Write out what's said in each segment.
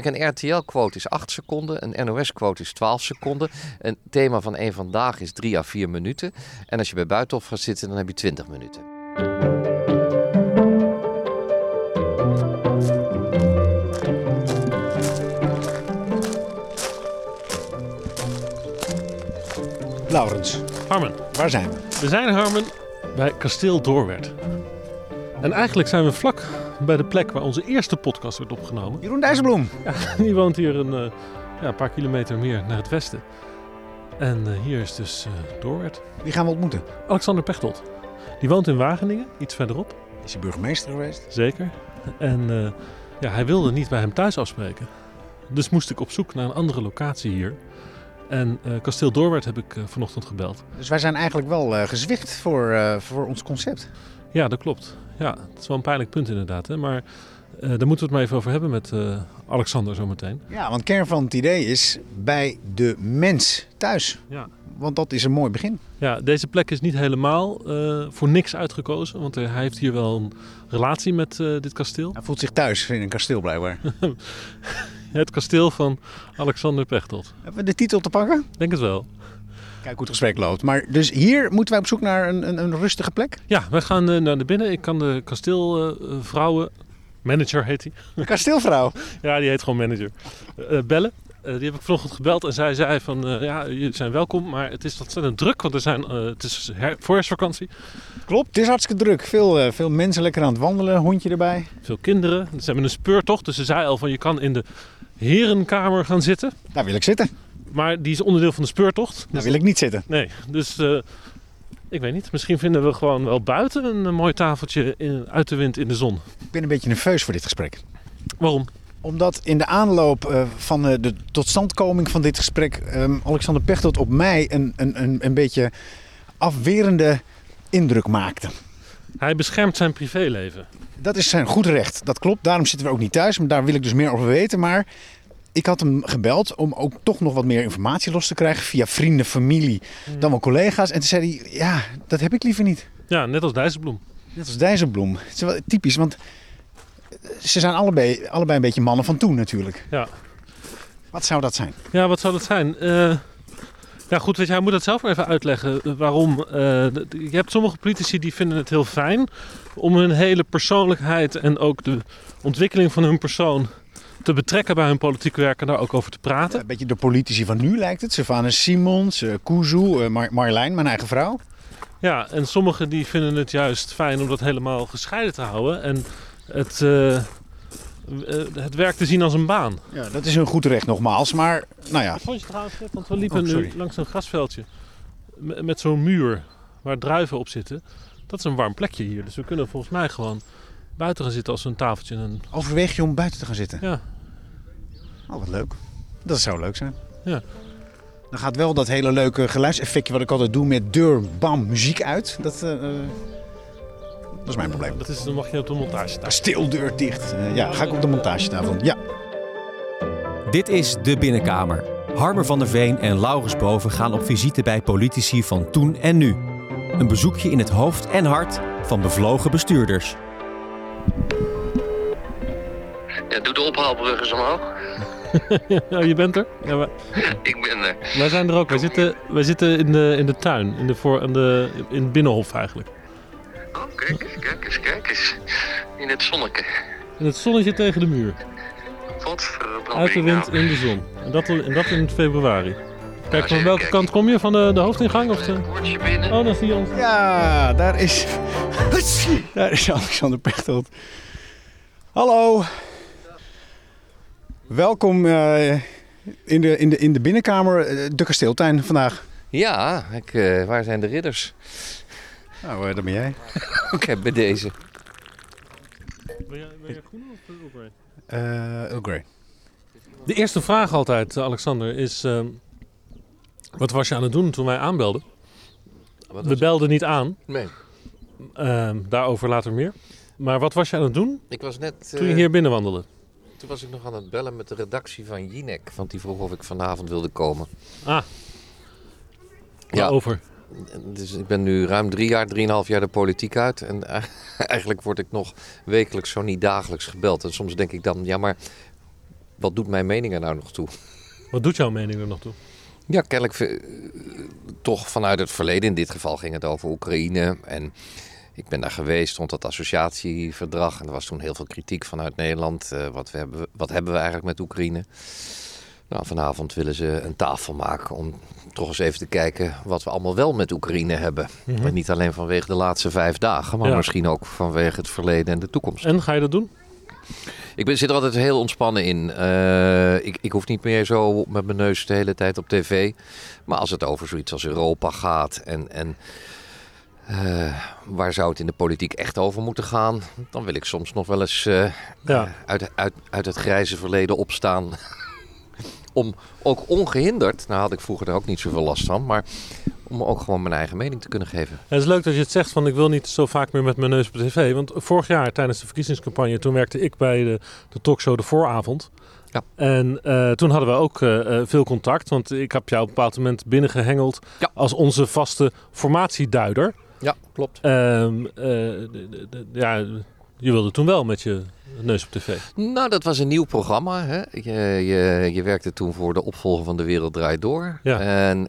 Kijk, een RTL-quote is 8 seconden, een NOS-quote is 12 seconden. Een thema van één vandaag is 3 à 4 minuten. En als je bij Buitenhof gaat zitten, dan heb je 20 minuten. Laurens, Harmen, waar zijn we? we zijn Harmen bij Kasteel Doorwerd. En eigenlijk zijn we vlak bij de plek waar onze eerste podcast werd opgenomen. Jeroen Dijsselbloem. Die woont hier een, eh, ja, een paar kilometer meer naar het westen. En eh, hier is dus eh Doorwerd. Wie gaan we ontmoeten? Alexander Pechtold. Die woont in Wageningen, iets verderop, Is hij burgemeester geweest? zeker. En ja, hij wilde niet bij hem thuis afspreken. Dus moest ik op zoek naar een andere locatie hier. En Kasteel Doorwerd heb ik vanochtend gebeld. Dus wij zijn eigenlijk wel gezwicht voor, voor ons concept. Ja, dat klopt. Ja, het is wel een pijnlijk punt inderdaad. Hè? Maar eh, daar moeten we het maar even over hebben met eh, Alexander zometeen. Ja, want kern van het idee is bij de mens thuis. Ja. Want dat is een mooi begin. ja, deze plek is niet helemaal eh, voor niks uitgekozen. Want hij heeft hier wel een relatie met dit kasteel. Hij voelt zich thuis in een kasteel blijkbaar. Het kasteel van Alexander Pechtold. Hebben we de titel te pakken? Denk het wel. Kijk hoe het gesprek loopt. Maar dus hier moeten wij op zoek naar een, een, een rustige plek. Ja, wij gaan eh, naar de binnen. Ik kan de kasteelvrouwen, manager heet hij. Een kasteelvrouw. Ja, die heet gewoon manager. Eh, bellen. Eh, die heb ik vanochtend gebeld en zij zei van ja, jullie zijn welkom, maar het is ontzettend druk, want er zijn, het is her- voorjaarsvakantie. Klopt, het is hartstikke druk. Veel, veel mensen lekker aan het wandelen, hondje erbij. Veel kinderen. Ze hebben een speurtocht, dus ze zei al van je kan in de herenkamer gaan zitten. Daar wil ik zitten. Maar die is onderdeel van de speurtocht. Daar wil ik niet zitten. Nee, dus eh, ik weet niet. Misschien vinden we gewoon wel buiten een, eh, mooi tafeltje in, uit de wind in de zon. Ik ben een beetje nerveus voor dit gesprek. Waarom? Omdat in de aanloop eh, van de totstandkoming van dit gesprek ehm, Alexander Pechtold op mij een, een, een, een beetje afwerende indruk maakte. Hij beschermt zijn privéleven. Dat is zijn goed recht, dat klopt. Daarom zitten we ook niet thuis, maar daar wil ik dus meer over weten. Maar ik had hem gebeld om ook toch nog wat meer informatie los te krijgen via vrienden, familie, dan wel collega's. En toen zei hij, ja, dat heb ik liever niet. Ja, net als Dijsselbloem. Net als Dijsselbloem. Het is wel typisch, want ze zijn allebei, allebei een beetje mannen van toen natuurlijk. Ja. Wat zou dat zijn? Ja, wat zou dat zijn? Eh, ja, goed, weet je, hij moet dat zelf maar even uitleggen. eh, Waarom? eh, je hebt sommige politici die vinden het heel fijn om hun hele persoonlijkheid en ook de ontwikkeling van hun persoon te betrekken bij hun politiek werk en daar ook over te praten. Een beetje de politici van nu lijkt het. Sylvana Simons, eh, Kuzu, eh, Mar Marjolein, mijn eigen vrouw. Ja, en sommigen die vinden het juist fijn om dat helemaal gescheiden te houden en het, eh, het werk te zien als een baan. Ja, dat is hun goed recht nogmaals. Maar, nou ja, Vond je trouwens gek? Want we liepen Oh, nu langs een grasveldje met, zo'n muur waar druiven op zitten. Dat is een warm plekje hier, dus we kunnen volgens mij gewoon buiten gaan zitten als een tafeltje. En, overweeg je om buiten te gaan zitten? ja, Oh, wat leuk. Dat zou leuk zijn. Ja. Dan gaat wel dat hele leuke geluidseffectje wat ik altijd doe met deur, bam, muziek uit. Dat, eh, eh, dat is mijn probleem. dat is, dan mag je op de montage staan. Kasteeldeur dicht. Eh, ja, ga ik op de montagetafel. Ja. Dit is De Binnenkamer. Harmer van der Veen en Laurens Boven gaan op visite bij politici van toen en nu. Een bezoekje in het hoofd en hart van bevlogen bestuurders. Ja, doe de ophaalbrug eens omhoog. Ja, je bent er? Ja, Ik ben er. wij zijn er ook. Wij zitten, wij zitten in, de, in de tuin, in, de voor, in, de, in het binnenhof eigenlijk. Oh, kijk eens, kijk eens, kijk eens. In het zonneke. In het zonnetje tegen de muur. Godverdomme. Uit de wind nou. in de zon. En dat, en dat in februari. Kijk, van welke kant kom je? Van de, de hoofdingang? Of de... Woordje binnen. Oh, dan zie je ons. Ja, daar is, daar is Alexander Pechtold. Hallo. Welkom eh, in, de, in, de, in de binnenkamer, eh, de kasteeltuin vandaag. Ja, ik, eh, waar zijn de ridders? Nou, uh, dat ben jij. Oké, bij deze. Ben jij, ben jij groen of Earl Grey? Eh Earl Grey. De eerste vraag altijd, Alexander, is... ehm, wat was je aan het doen toen wij aanbelden? Wat We belden niet aan. Nee, Ehm, daarover later meer. Maar wat was je aan het doen ik was net... toen je hier binnenwandelde? Toen was ik nog aan het bellen met de redactie van Jinek. Want die vroeg of ik vanavond wilde komen. Ah, Ja, waarover? dus ik ben nu ruim drie jaar, drieënhalf jaar de politiek uit. En eigenlijk word ik nog wekelijks, zo niet dagelijks gebeld. En soms denk ik dan, ja maar wat doet mijn mening er nou nog toe? Wat doet jouw mening er nog toe? Ja, kennelijk eh, toch vanuit het verleden. In dit geval ging het over Oekraïne. En ik ben daar geweest rond dat associatieverdrag. En er was toen heel veel kritiek vanuit Nederland. Uh, wat, we hebben, wat hebben we eigenlijk met Oekraïne? Nou, vanavond willen ze een tafel maken om toch eens even te kijken wat we allemaal wel met Oekraïne hebben. Mm -hmm. niet alleen vanwege de laatste vijf dagen, maar ja. misschien ook vanwege het verleden en de toekomst. En ga je dat doen? Ik ben, zit er altijd heel ontspannen in. Uh, ik, ik hoef niet meer zo met mijn neus de hele tijd op tv. Maar als het over zoiets als Europa gaat en, en uh, waar zou het in de politiek echt over moeten gaan, dan wil ik soms nog wel eens uh, ja. uit, uit, uit het grijze verleden opstaan. om ook ongehinderd, nou had ik vroeger er ook niet zoveel last van, maar om ook gewoon mijn eigen mening te kunnen geven. Het is leuk dat je het zegt van ik wil niet zo vaak meer met mijn neus op de tv. Want vorig jaar tijdens de verkiezingscampagne, toen werkte ik bij de, de talkshow De Vooravond. Ja. En uh, toen hadden we ook uh, veel contact, want ik heb jou op een bepaald moment binnengehengeld ja. als onze vaste formatieduider. Ja, klopt. Um, de, de, ja, je wilde toen wel met je neus op tv. Nou, dat was een nieuw programma. Hè? Je, je, je werkte toen voor de opvolger van De Wereld Draait Door. Ja. En,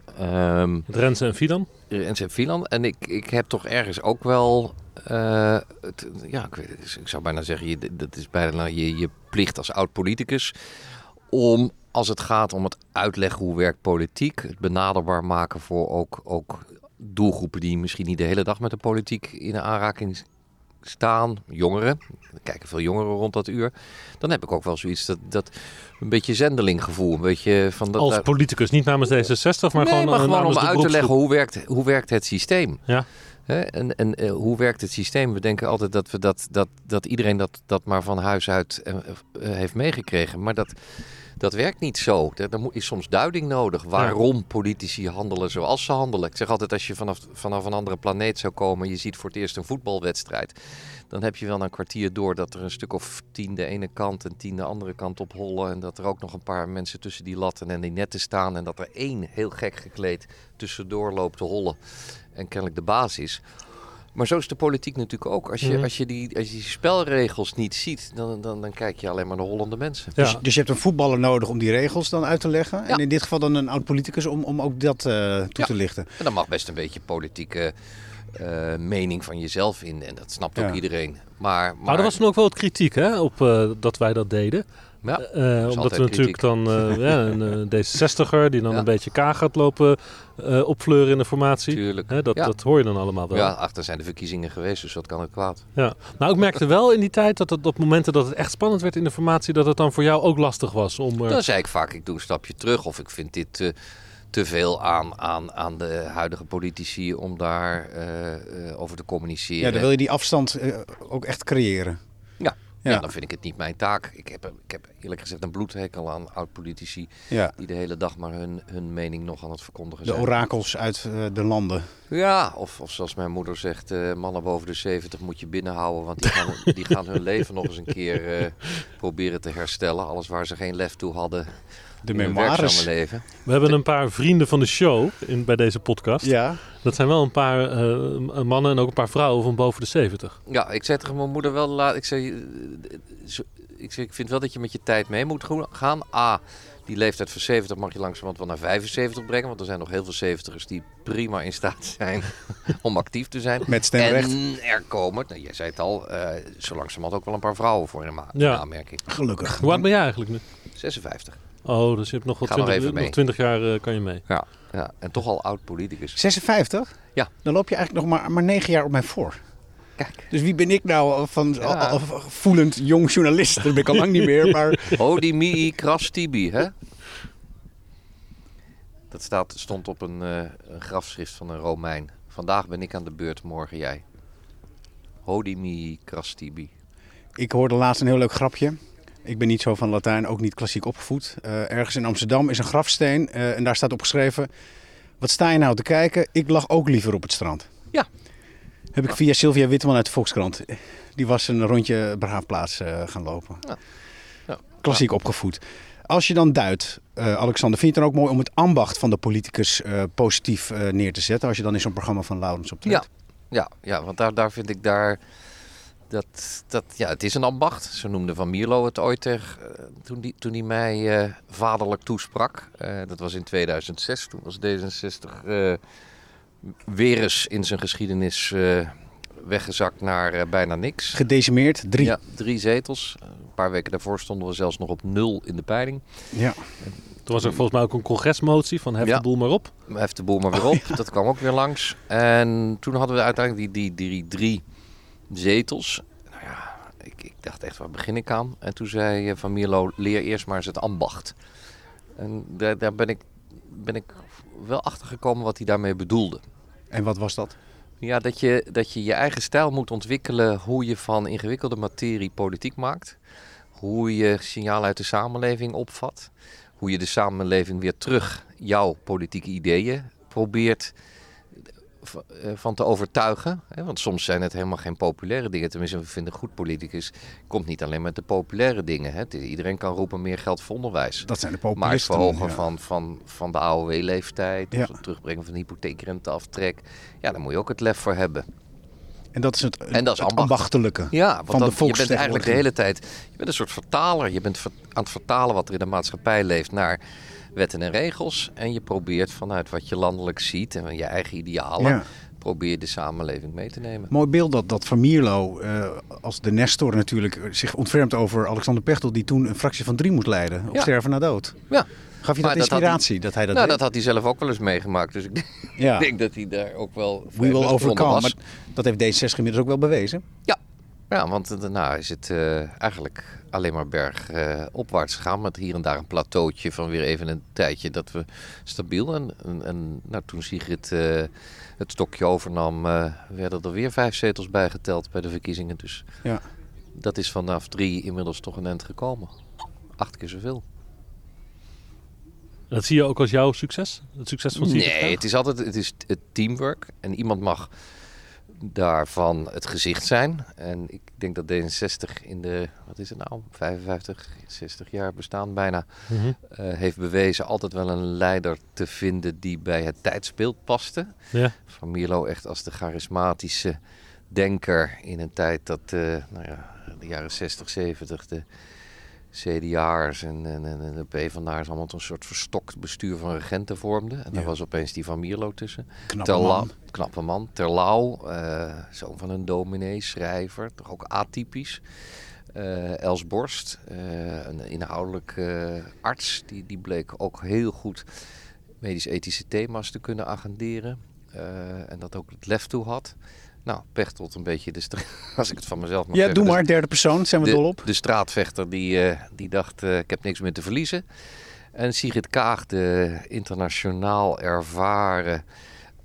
um, Renze en Filan. Renze en Filan. En ik, ik heb toch ergens ook wel... Uh, het, ja, ik, weet, ik zou bijna zeggen, je, dat is bijna je, je plicht als oud-politicus... om, als het gaat om het uitleggen hoe werkt politiek... het benaderbaar maken voor ook, ook doelgroepen... die misschien niet de hele dag met de politiek in aanraking staan, jongeren, er kijken veel jongeren rond dat uur, dan heb ik ook wel zoiets dat, dat een beetje zendelinggevoel, een beetje van dat. Als politicus, niet namens D66, maar nee, gewoon, maar gewoon om uit te leggen hoe werkt, hoe werkt het systeem. Ja. En, en uh, hoe werkt het systeem? We denken altijd dat, we dat, dat, dat iedereen dat, dat maar van huis uit uh, uh, heeft meegekregen, maar dat. Dat werkt niet zo. Er, is soms duiding nodig waarom politici handelen zoals ze handelen. Ik zeg altijd, als je vanaf, vanaf een andere planeet zou komen... je ziet voor het eerst een voetbalwedstrijd... dan heb je wel een kwartier door dat er een stuk of tien de ene kant... en tien de andere kant op hollen... en dat er ook nog een paar mensen tussen die latten en die netten staan... en dat er één heel gek gekleed tussendoor loopt te hollen... en kennelijk de baas is... Maar zo is de politiek natuurlijk ook. Als je, Mhm. als je, die, als je die spelregels niet ziet, dan, dan, dan kijk je alleen maar naar hollende mensen. Ja. Dus, dus je hebt een voetballer nodig om die regels dan uit te leggen. Ja. En in dit geval dan een oud politicus om, om ook dat eh, toe Ja. te lichten. En dan mag best een beetje politieke eh, mening van jezelf in. En dat snapt ook iedereen. Maar, maar, Maar er was toen ook wel wat kritiek hè, op eh, dat wij dat deden. Ja, Eh, omdat we natuurlijk dan eh, ja, een eh, D66er die dan Ja. een beetje K gaat lopen eh, opfleuren in de formatie. tuurlijk. Hè, dat, Ja. dat hoor je dan allemaal wel. Ja, achter zijn de verkiezingen geweest, dus dat kan het kwaad. Ja. Nou, ik merkte wel in die tijd dat het op momenten dat het echt spannend werd in de formatie, dat het dan voor jou ook lastig was om. eh, Dan zei ik vaak, ik doe een stapje terug. Of ik vind dit te, te veel aan, aan, aan de huidige politici om daar eh, eh, over te communiceren. Ja, dan wil je die afstand eh, ook echt creëren. Ja. Dan vind ik het niet mijn taak. Ik heb, ik heb eerlijk gezegd een bloedhekel aan oud-politici Ja. die de hele dag maar hun, hun mening nog aan het verkondigen De zijn. orakels uit eh, de landen. Ja, of, of zoals mijn moeder zegt, eh, mannen boven de 70 moet je binnenhouden, want die gaan, die gaan hun leven nog eens een keer eh, proberen te herstellen. Alles waar ze geen lef toe hadden De memoires. leven. We hebben een paar vrienden van de show in, bij deze podcast. Ja. Dat zijn wel een paar eh, mannen en ook een paar vrouwen van boven de 70. Ja, ik zei tegen mijn moeder wel laat. Ik zei, eh, ik zei, ik vind wel dat je met je tijd mee moet gaan. A, die leeftijd van 70 mag je langzamerhand wel naar 75 brengen. Want er zijn nog heel veel 70ers die prima in staat zijn om actief te zijn. Met stemrecht. En er komen, nou, jij zei het al, eh zo langzamerhand ook wel een paar vrouwen voor in, ma- in Ja. aanmerking. Gelukkig. Hoe oud ben jij eigenlijk nu? 56. Oh, dus je hebt nog wel Ga nog 20, even mee. nog 20 jaar eh, kan je mee. Ja, ja. En toch al oud politicus. 56? Ja. Dan loop je eigenlijk nog maar, maar 9 jaar op mij voor. Kijk. Dus wie ben ik nou van Ja. al- al- voelend jong journalist? Dat ben ik al lang niet meer. Maar Hodimi Kras Tibi, hè? Dat staat, stond op een, eh, een grafschrift van een Romein. Vandaag ben ik aan de beurt, morgen jij. Hodimi Kras Tibi. ik hoorde laatst een heel leuk grapje. Ik ben niet zo van Latijn, ook niet klassiek opgevoed. Eh, ergens in Amsterdam is een grafsteen eh, en daar staat opgeschreven... Wat sta je nou te kijken? Ik lag ook liever op het strand. Ja. Heb ik via Sylvia Witteman uit de Volkskrant. Die was een rondje Begraafplaats eh, gaan lopen. Ja. Ja. Klassiek opgevoed. Als je dan duidt, Alexander, vind je het dan ook mooi om het ambacht van de politicus positief neer te zetten? Als je dan in zo'n programma van Laurens optreedt. Ja, ja, ja want daar, daar vind ik daar... dat, dat, ja, het is een ambacht. Zo noemde Van Mierlo het ooit eh, toen hij toen die mij eh, vaderlijk toesprak. Eh, dat was in 2006. Toen was D66 eh, weer eens in zijn geschiedenis eh, weggezakt naar eh, bijna niks. Gedecimeerd, drie. Ja, drie zetels. Een paar weken daarvoor stonden we zelfs nog op nul in de peiling. Ja. Toen was er volgens mij ook een congresmotie van hef Ja. de boel maar op. Hef de boel maar weer op. Dat kwam ook weer langs. En toen hadden we uiteindelijk die, die, die drie zetels. Nou ja, ik, ik dacht echt, waar begin ik aan? En toen zei eh, Van Mierlo, leer eerst maar eens het ambacht. En daar, daar ben, ik, ben ik wel achter gekomen wat hij daarmee bedoelde. En wat was dat? Ja, dat je, dat je je eigen stijl moet ontwikkelen hoe je van ingewikkelde materie politiek maakt. Hoe je signalen uit de samenleving opvat. Hoe je de samenleving weer terug jouw politieke ideeën probeert van te overtuigen. hè. Want soms zijn het helemaal geen populaire dingen. Tenminste, we vinden goed politicus komt niet alleen met de populaire dingen. Iedereen kan roepen meer geld voor onderwijs. Dat zijn de Maar het verhogen ja. van, van, van de AOW-leeftijd, Ja. of het terugbrengen van de hypotheekrenteaftrek. Ja, daar moet je ook het lef voor hebben. En dat is het, En dat is het ambachtelijke. Ja, want Van de je bent eigenlijk de hele tijd... Je bent een soort vertaler. Je bent aan het vertalen wat er in de maatschappij leeft naar wetten en regels. En je probeert vanuit wat je landelijk ziet en je eigen idealen... Ja. probeer de samenleving mee te nemen. Mooi beeld dat, dat Van Mierlo, eh, als de Nestor natuurlijk, zich ontfermt over Alexander Pechtel, die toen een fractie van drie moest leiden. Op Ja. sterven na dood. Ja, Gaf je Maar dat dat had hij- inspiratie dat, hij dat nou, deed? dat had hij zelf ook wel eens meegemaakt. Dus ik denk, ja. ik denk dat hij daar ook wel... We will overcome. Maar dat heeft D66 inmiddels ook wel bewezen. Ja, ja want eh, daarna is het eh, eigenlijk alleen maar bergopwaarts gegaan. Met hier en daar een plateautje van weer even een tijdje dat we stabiel. En, en, en nou, toen Sigrid eh, het stokje overnam, eh, werden er weer vijf zetels bijgeteld bij de verkiezingen. Dus Ja. dat is vanaf drie inmiddels toch een eind gekomen. Acht keer zoveel. Dat zie je ook als jouw succes? Het succes van Sigrid Nee, het is altijd het, is het teamwork. En iemand mag daarvan het gezicht zijn. En ik denk dat D66 in de, wat is het nou, 55, 60 jaar bestaan bijna, Mhm. eh, heeft bewezen altijd wel een leider te vinden die bij het tijdsbeeld paste. Ja. Van Mierlo echt als de charismatische denker in een tijd dat eh, nou ja, de jaren 60, 70, de CDA'ers en, en, en de PvdA'ers allemaal een soort verstokt bestuur van regenten vormden. En daar Ja. was opeens die Van Mierlo tussen. Knappe man. knappe man. Terlouw, eh zoon van een dominee, schrijver, toch ook atypisch. Eh, Els Borst, eh, een inhoudelijk arts, die, die bleek ook heel goed medisch-ethische thema's te kunnen agenderen. En dat ook het lef toe had. Nou, Pechtold een beetje de stra- als ik het van mezelf mag Ja, zeggen. doe maar. Derde persoon, zijn we de, dol op. de straatvechter die, eh, die dacht, eh, ik heb niks meer te verliezen. En Sigrid Kaag, de internationaal ervaren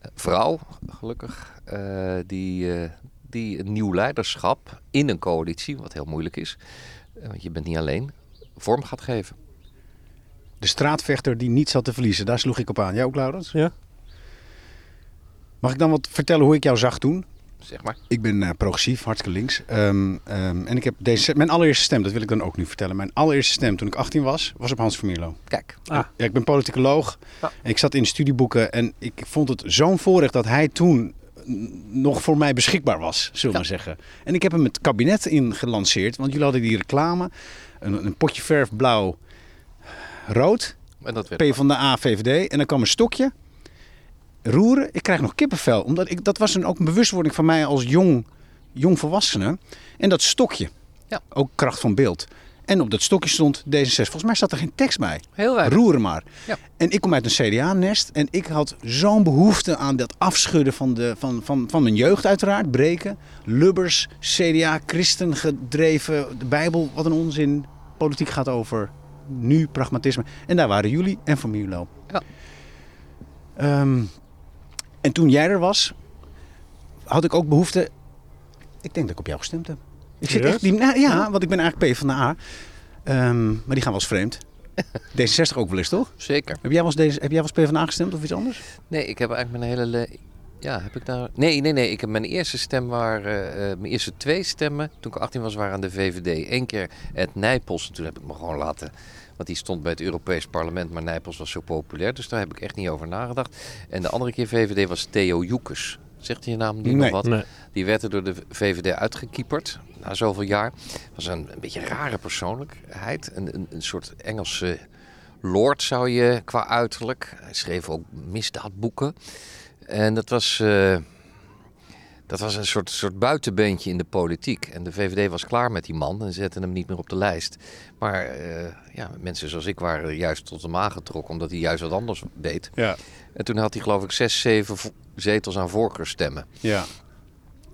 eh, vrouw, gelukkig, eh, die, eh, die een nieuw leiderschap in een coalitie, wat heel moeilijk is, want je bent niet alleen, vorm gaat geven. De straatvechter die niets had te verliezen. Daar sloeg ik op aan. Jij ook, Laurens? Ja. Mag ik dan wat vertellen hoe ik jou zag toen? Zeg maar. Ik ben eh, progressief, hartstikke links. Ehm, ehm, en ik heb deze, mijn allereerste stem, dat wil ik dan ook nu vertellen. Mijn allereerste stem toen ik 18 was, was op Hans van Mierlo. Kijk, Ah, Ja, ik ben politicoloog. Ja. En ik zat in studieboeken en ik vond het zo'n voorrecht dat hij toen nog voor mij beschikbaar was, zullen we Ja. maar zeggen. En ik heb hem het kabinet in gelanceerd, want jullie hadden die reclame. Een, een potje verf blauw, rood, en dat werd P van de A, VVD. En dan kwam een stokje, roeren. Ik krijg nog kippenvel, omdat ik, dat was een, ook een bewustwording van mij als jong, jong volwassene. En dat stokje, Ja. ook kracht van beeld. En op dat stokje stond D66. Volgens mij zat er geen tekst bij. heel weinig. Roeren maar. Ja. En ik kom uit een CDA-nest en ik had zo'n behoefte aan dat afschudden van, de, van, van, van mijn jeugd uiteraard. Breken, Lubbers, CDA, christen gedreven, de Bijbel, wat een onzin. Politiek gaat over nu, pragmatisme. En daar waren jullie en Mierlo. Ja. Ehm, en toen jij er was, had ik ook behoefte... Ik denk dat ik op jou gestemd heb. Ik zit echt... Die, nou, ja, want ik ben eigenlijk P van de A. Ehm, maar die gaan wel eens vreemd. D66 ook wel eens, toch? Zeker. Heb jij wel eens, deze, heb jij wel eens PvdA gestemd of iets anders? Nee, ik heb eigenlijk mijn hele... le- Ja, heb ik daar... Nee, nee, nee. Ik heb mijn eerste stem waren... eh, eh, mijn eerste twee stemmen toen ik 18 was waren aan de VVD. Eén keer Ed Nijpels. Toen heb ik me gewoon laten... Want die stond bij het Europees Parlement, maar Nijpels was zo populair. Dus daar heb ik echt niet over nagedacht. En de andere keer VVD was Theo Joekes. Zegt je naam die Nee. nog wat? Nee. Die werd er door de VVD uitgekieperd na zoveel jaar. Was een, een beetje een rare persoonlijkheid. Een, een, een soort Engelse lord zou je qua uiterlijk. Hij schreef ook misdaadboeken. En dat was, eh, dat was een soort, soort buitenbeentje in de politiek. En de VVD was klaar met die man en zette hem niet meer op de lijst. Maar eh, ja, mensen zoals ik waren juist tot hem aangetrokken, omdat hij juist wat anders deed. Ja. En toen had hij geloof ik zes, zeven zetels aan voorkeurstemmen. ja.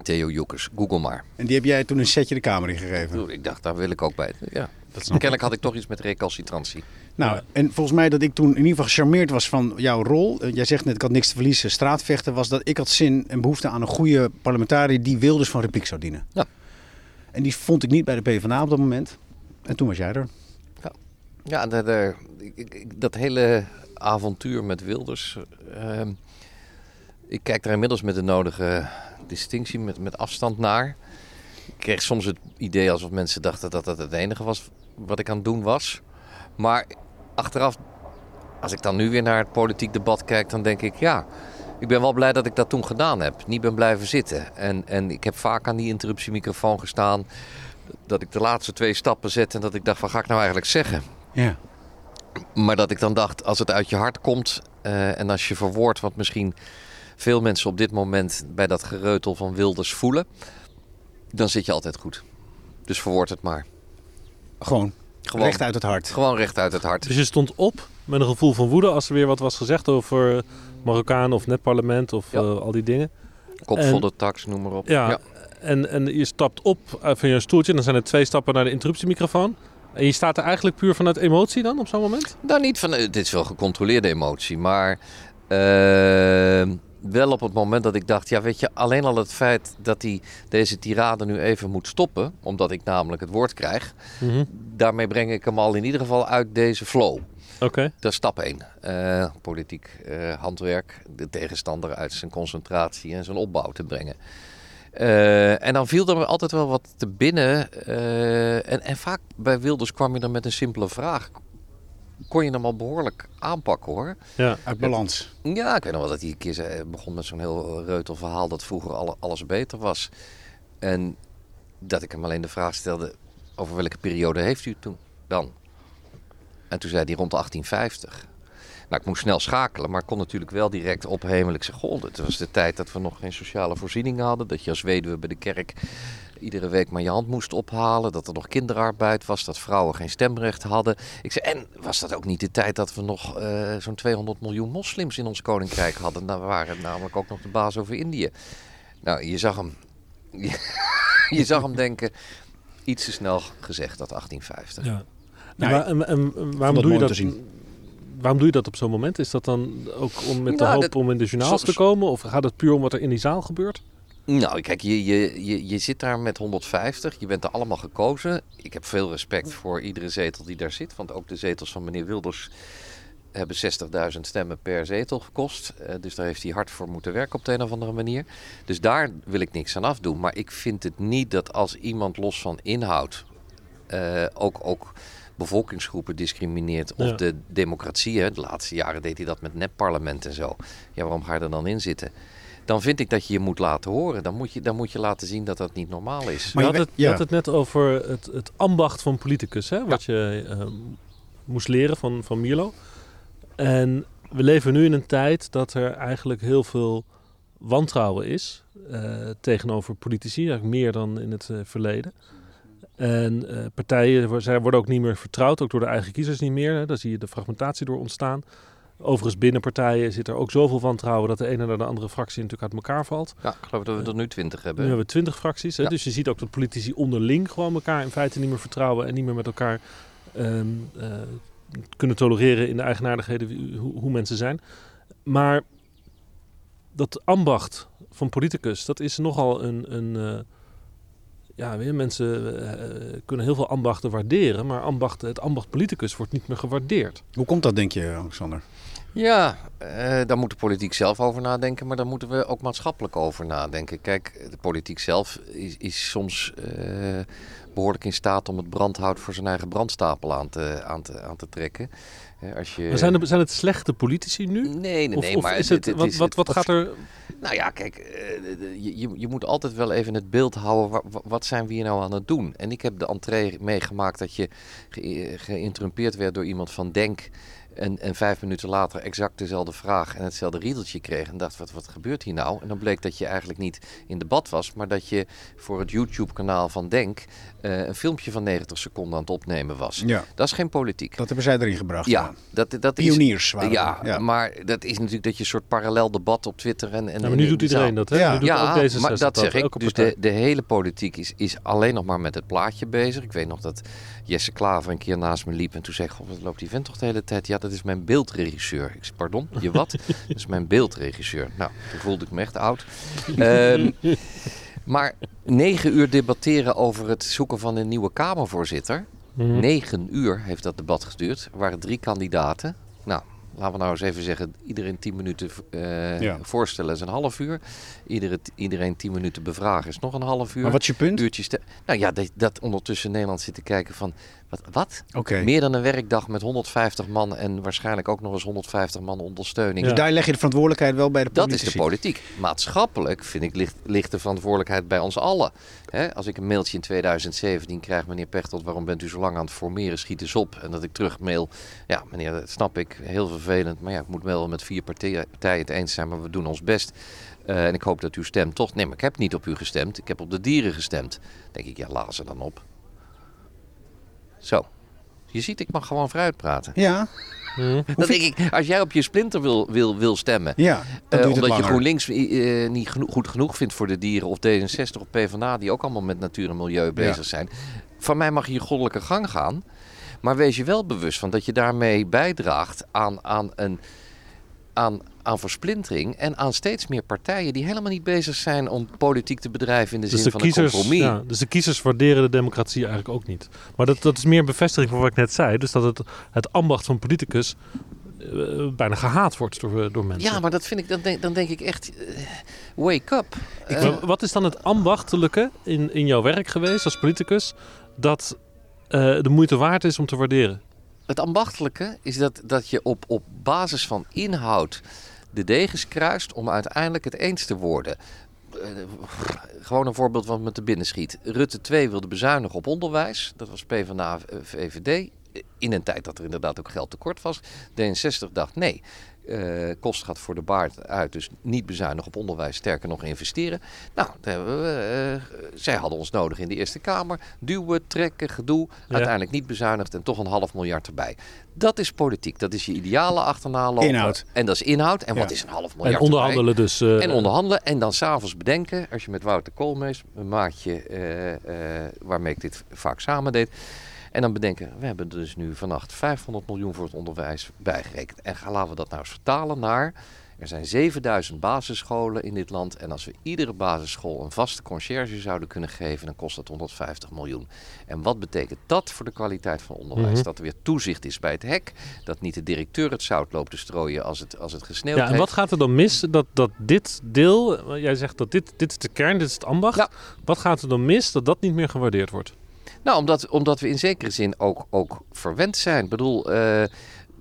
Theo Joekers, google maar. En die heb jij toen een setje de kamer ingegeven. Toen, Ik dacht, daar wil ik ook bij. Ja. Dat. Kennelijk had ik toch iets met recalcitrantie. Nou, en volgens mij dat ik toen in ieder geval gecharmeerd was van jouw rol. Eh, Jij zegt net, ik had niks te verliezen, straatvechten. Was dat ik had zin en behoefte aan een goede parlementariër die Wilders van repliek zou dienen. Ja. En die vond ik niet bij de PvdA op dat moment. En toen was jij er. Ja, de, de- ik- dat hele avontuur met Wilders. ehm, ik kijk daar inmiddels met de nodige distinctie, met, met afstand naar. Ik kreeg soms het idee alsof mensen dachten dat dat het enige was wat ik aan het doen was. Maar achteraf, als ik dan nu weer naar het politiek debat kijk, dan denk ik ja. Ik ben wel blij dat ik dat toen gedaan heb. Niet ben blijven zitten. En, en ik heb vaak aan die interruptiemicrofoon gestaan. Dat ik de laatste twee stappen zette en dat ik dacht: wat ga ik nou eigenlijk zeggen? Ja. Maar dat ik dan dacht, als het uit je hart komt eh, en als je verwoordt wat misschien veel mensen op dit moment bij dat gereutel van Wilders voelen, dan zit je altijd goed. Dus verwoord het maar. Gewoon, Gewoon recht uit het hart. Gewoon recht uit het hart. Dus je stond op met een gevoel van woede als er weer wat was gezegd over Marokkaan of netparlement of Ja. eh, al die dingen. Kop en- vol de tax, noem maar op. Ja, En, en je stapt op eh, van je stoeltje dan zijn er twee stappen naar de interruptiemicrofoon. En je staat er eigenlijk puur vanuit emotie dan op zo'n moment? Nou, niet van, eh, dit is wel gecontroleerde emotie, maar eh, wel op het moment dat ik dacht, ja weet je, alleen al het feit dat hij deze tirade nu even moet stoppen, omdat ik namelijk het woord krijg, Mhm. daarmee breng ik hem al in ieder geval uit deze flow. Oké. Dat is stap 1. politiek eh, handwerk, de tegenstander uit zijn concentratie en zijn opbouw te brengen. Eh, en dan viel er altijd wel wat te binnen. eh, en, en vaak bij Wilders kwam je dan met een simpele vraag. Kon je hem al behoorlijk aanpakken hoor. Ja. Uit balans. Ja, ik weet nog wel dat hij een keer begon met zo'n heel reutel verhaal dat vroeger alle, alles beter was. En dat ik hem alleen de vraag stelde, over welke periode heeft u het toen dan? En toen zei hij rond 1850. Nou, ik moest snel schakelen, maar ik kon natuurlijk wel direct ophemelen. Ik zeg, goh, het was de tijd dat we nog geen sociale voorzieningen hadden. Dat je als weduwe bij de kerk iedere week maar je hand moest ophalen. Dat er nog kinderarbeid was, dat vrouwen geen stemrecht hadden. Ik zei, en was dat ook niet de tijd dat we nog eh, zo'n 200 miljoen moslims in ons koninkrijk hadden? Nou, we waren namelijk ook nog de baas over Indië. Nou, je zag hem, je zag hem denken, iets te snel gezegd, dat 1850. ja. Ja, en, waar- en- en- en waarom, doe je dat, waarom doe je dat op zo'n moment? Is dat dan ook om met de Nou, hoop dat- om in de journaals te komen? Of gaat het puur om wat er in die zaal gebeurt? Nou, kijk, je, je, je, je zit daar met 150. Je bent er allemaal gekozen. Ik heb veel respect voor iedere zetel die daar zit. Want ook de zetels van meneer Wilders hebben 60.000 stemmen per zetel gekost. Eh, dus daar heeft hij hard voor moeten werken op de een of andere manier. Dus daar wil ik niks aan afdoen. Maar ik vind het niet dat als iemand los van inhoud eh, ook, ook bevolkingsgroepen discrimineert. Of Ja. de democratie. Hè. De laatste jaren deed hij dat met nepparlement en zo. Ja, waarom ga je er dan in zitten? Dan vind ik dat je je moet laten horen. Dan moet je, dan moet je laten zien dat dat niet normaal is. Maar je, je had het, je ja. had het net over het, het ambacht van politicus, hè? wat je eh, moest leren van, van Mierlo. En we leven nu in een tijd dat er eigenlijk heel veel wantrouwen is eh, tegenover politici, eigenlijk meer dan in het eh, verleden. En eh, partijen zij worden ook niet meer vertrouwd, ook door de eigen kiezers niet meer. Hè. Daar zie je de fragmentatie door ontstaan. Overigens binnen partijen zit er ook zoveel wantrouwen dat de ene naar de andere fractie natuurlijk uit elkaar valt. Ja, ik geloof dat we er nu 20 hebben. Nu hebben we twintig fracties. Hè? Ja. Dus je ziet ook dat politici onderling gewoon elkaar in feite niet meer vertrouwen en niet meer met elkaar ehm, eh, kunnen tolereren in de eigenaardigheden hoe, hoe mensen zijn. Maar dat ambacht van politicus, dat is nogal een. een eh, ja, weer, mensen eh, kunnen heel veel ambachten waarderen, maar ambacht, het ambacht politicus wordt niet meer gewaardeerd. Hoe komt dat, denk je, Alexander? Ja, eh, daar moet de politiek zelf over nadenken, maar daar moeten we ook maatschappelijk over nadenken. Kijk, de politiek zelf is, is soms eh, behoorlijk in staat om het brandhout voor zijn eigen brandstapel aan te, aan te, aan te trekken. Hè, Als je... Maar zijn, er, zijn het slechte politici nu? Nee, nee, nee. of maar is het, wat, is- wat, wat gaat er... Nou ja, kijk, eh, je, je, moet altijd wel even het beeld houden. wa- wa- wat zijn we hier nou aan het doen? En ik heb de entree meegemaakt dat je ge- geïnterrumpeerd werd door iemand van Denk. En, en vijf minuten later exact dezelfde vraag en hetzelfde riedeltje kreeg. En dacht, wat, wat gebeurt hier nou? En dan bleek dat je eigenlijk niet in debat was, maar dat je voor het YouTube-kanaal van Denk eh, een filmpje van 90 seconden aan het opnemen was. Ja, Dat is geen politiek. dat hebben zij erin gebracht. Ja, dat, dat is. Pioniers waren Ja, ja. maar dat is natuurlijk dat je een soort parallel debat op Twitter en. en Ja, maar nu en doet iedereen dat, hè? Ja. Nu doet ja, ook D66 maar dat zeg ik. Dus de, de hele politiek is, is alleen nog maar met het plaatje bezig. Ik weet nog dat Jesse Klaver een keer naast me liep en toen zei: Goh, wat loopt die vent toch de hele tijd? Ja, dat is mijn beeldregisseur. Ik zei: Pardon, je wat? dat is mijn beeldregisseur. Nou, toen voelde ik me echt oud. Ehm, maar negen uur debatteren over het zoeken van een nieuwe Kamervoorzitter. Mhm. Negen uur heeft dat debat geduurd. Er waren drie kandidaten. Nou, laten we nou eens even zeggen, iedereen tien minuten eh, Ja. voorstellen is een half uur. Iedere, iedereen tien minuten bevragen is nog een half uur. Maar wat is je punt? Nou ja, dat, dat ondertussen Nederland zit te kijken van, wat? wat? Meer dan een werkdag met 150 man en waarschijnlijk ook nog eens 150 man ondersteuning. Ja. Dus daar leg je de verantwoordelijkheid wel bij de Dat politici. is de politiek. Maatschappelijk vind ik ligt, ligt de verantwoordelijkheid bij ons allen. Hè, als ik een mailtje in 2017 krijg, meneer Pechtold, waarom bent u zo lang aan het formeren, schiet eens op. En dat ik terugmail, ja meneer, dat snap ik, heel vervelend. Maar ja, ik moet wel met vier partijen, het eens zijn, maar we doen ons best. Eh, en ik hoop dat u stemt toch. Nee, maar ik heb niet op u gestemd. Ik heb op de dieren gestemd. denk ik, ja, laat ze dan op. Zo. Je ziet, ik mag gewoon vooruit praten. Ja. Dan denk ik, als jij op je splinter wil, wil, wil stemmen, ja. Dan eh, omdat je. GroenLinks eh, niet geno- goed genoeg vindt voor de dieren. Of D66 of PvdA, die ook allemaal met natuur en milieu bezig zijn. Van mij mag je je goddelijke gang gaan. Maar wees je wel bewust van dat je daarmee bijdraagt aan, aan, een, aan, aan versplintering. En aan steeds meer partijen die helemaal niet bezig zijn om politiek te bedrijven in de Dus zin de, van kiezers, een compromis. ja, dus de kiezers waarderen de democratie eigenlijk ook niet. Maar dat, dat is meer een bevestiging van wat ik net zei. Dus dat het, het ambacht van politicus eh, bijna gehaat wordt door, door mensen. Ja, maar dat vind ik, dan denk, dan denk ik echt, eh, wake up. Eh, wat is dan het ambachtelijke in, in jouw werk geweest als politicus dat de moeite waard is om te waarderen? Het ambachtelijke is dat, dat je op, op basis van inhoud de degens kruist om uiteindelijk het eens te worden. Eh, gewoon een voorbeeld wat me te binnen schiet. Rutte 2 wilde bezuinigen op onderwijs. Dat was PvdA eh, VVD. In een tijd dat er inderdaad ook geld tekort was. D66 dacht nee. Eh kost gaat voor de baard uit, dus niet bezuinigen op onderwijs, sterker nog investeren. Nou, we, eh, zij hadden ons nodig in de Eerste Kamer. Duwen, trekken, gedoe. Uiteindelijk niet bezuinigd en toch een half miljard erbij. Dat is politiek. Dat is je ideale achterna lopen. Inhoud. En dat is inhoud. En Ja. wat is een half miljard En onderhandelen dus. eh, en onderhandelen. En dan s'avonds bedenken, als je met Wouter Koolmees, een maatje waarmee ik dit vaak samen deed. En dan bedenken, we hebben dus nu vannacht 500 miljoen voor het onderwijs bijgerekend. En gaan, laten we dat nou eens vertalen naar... Er zijn 7000 basisscholen in dit land. En als we iedere basisschool een vaste conciërge zouden kunnen geven, dan kost dat 150 miljoen. En wat betekent dat voor de kwaliteit van onderwijs? Mhm. Dat er weer toezicht is bij het hek. Dat niet de directeur het zout loopt te strooien als het, als het gesneeuwd ja, en wat gaat er dan mis dat, dat dit deel, eh, jij zegt dat dit, dit is de kern, dit is het ambacht. Ja. Wat gaat er dan mis dat dat niet meer gewaardeerd wordt? Nou, omdat, omdat we in zekere zin ook, ook verwend zijn. Ik bedoel, eh,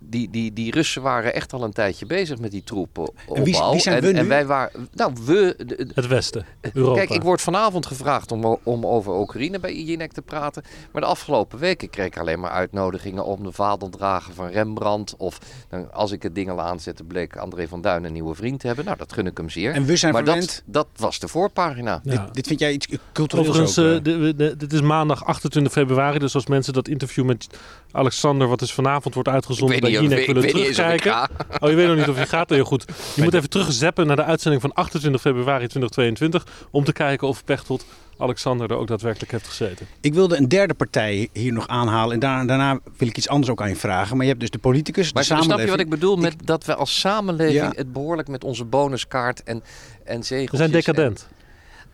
die, die, die Russen waren echt al een tijdje bezig met die troepen En wie- wie zijn en, we nu? en wij waren... Nou, we... de- Het Westen, Europa. Kijk, ik word vanavond gevraagd om, om over Oekraïne bij Jinek te praten. Maar de afgelopen weken kreeg ik alleen maar uitnodigingen om de vadeldrager van Rembrandt. Of dan, als ik het ding al aanzette, bleek André van Duin een nieuwe vriend te hebben. Nou, dat gun ik hem zeer. En we zijn maar verwend. dat, dat was de voorpagina. Ja. Dit, dit vind jij iets cultureels Overigens, ook? eh, eh? dit is maandag 28 februari. Dus als mensen dat interview met Alexander, wat dus vanavond wordt uitgezonden bij Jinek, willen weet niet eens of ik terugkijken. ga. Oh, je weet nog niet of je gaat? Heel goed. Je moet even terugzeppen naar de uitzending van 28 februari 2022. Om te kijken of Pechtold Alexander er ook daadwerkelijk heeft gezeten. Ik wilde een derde partij hier nog aanhalen. En daar- daarna wil ik iets anders ook aan je vragen. Maar je hebt dus de politicus, Maar de snap samenleving. je wat ik bedoel met dat we als samenleving Ja. het behoorlijk met onze bonuskaart en, en zegeltjes... We zijn decadent. en-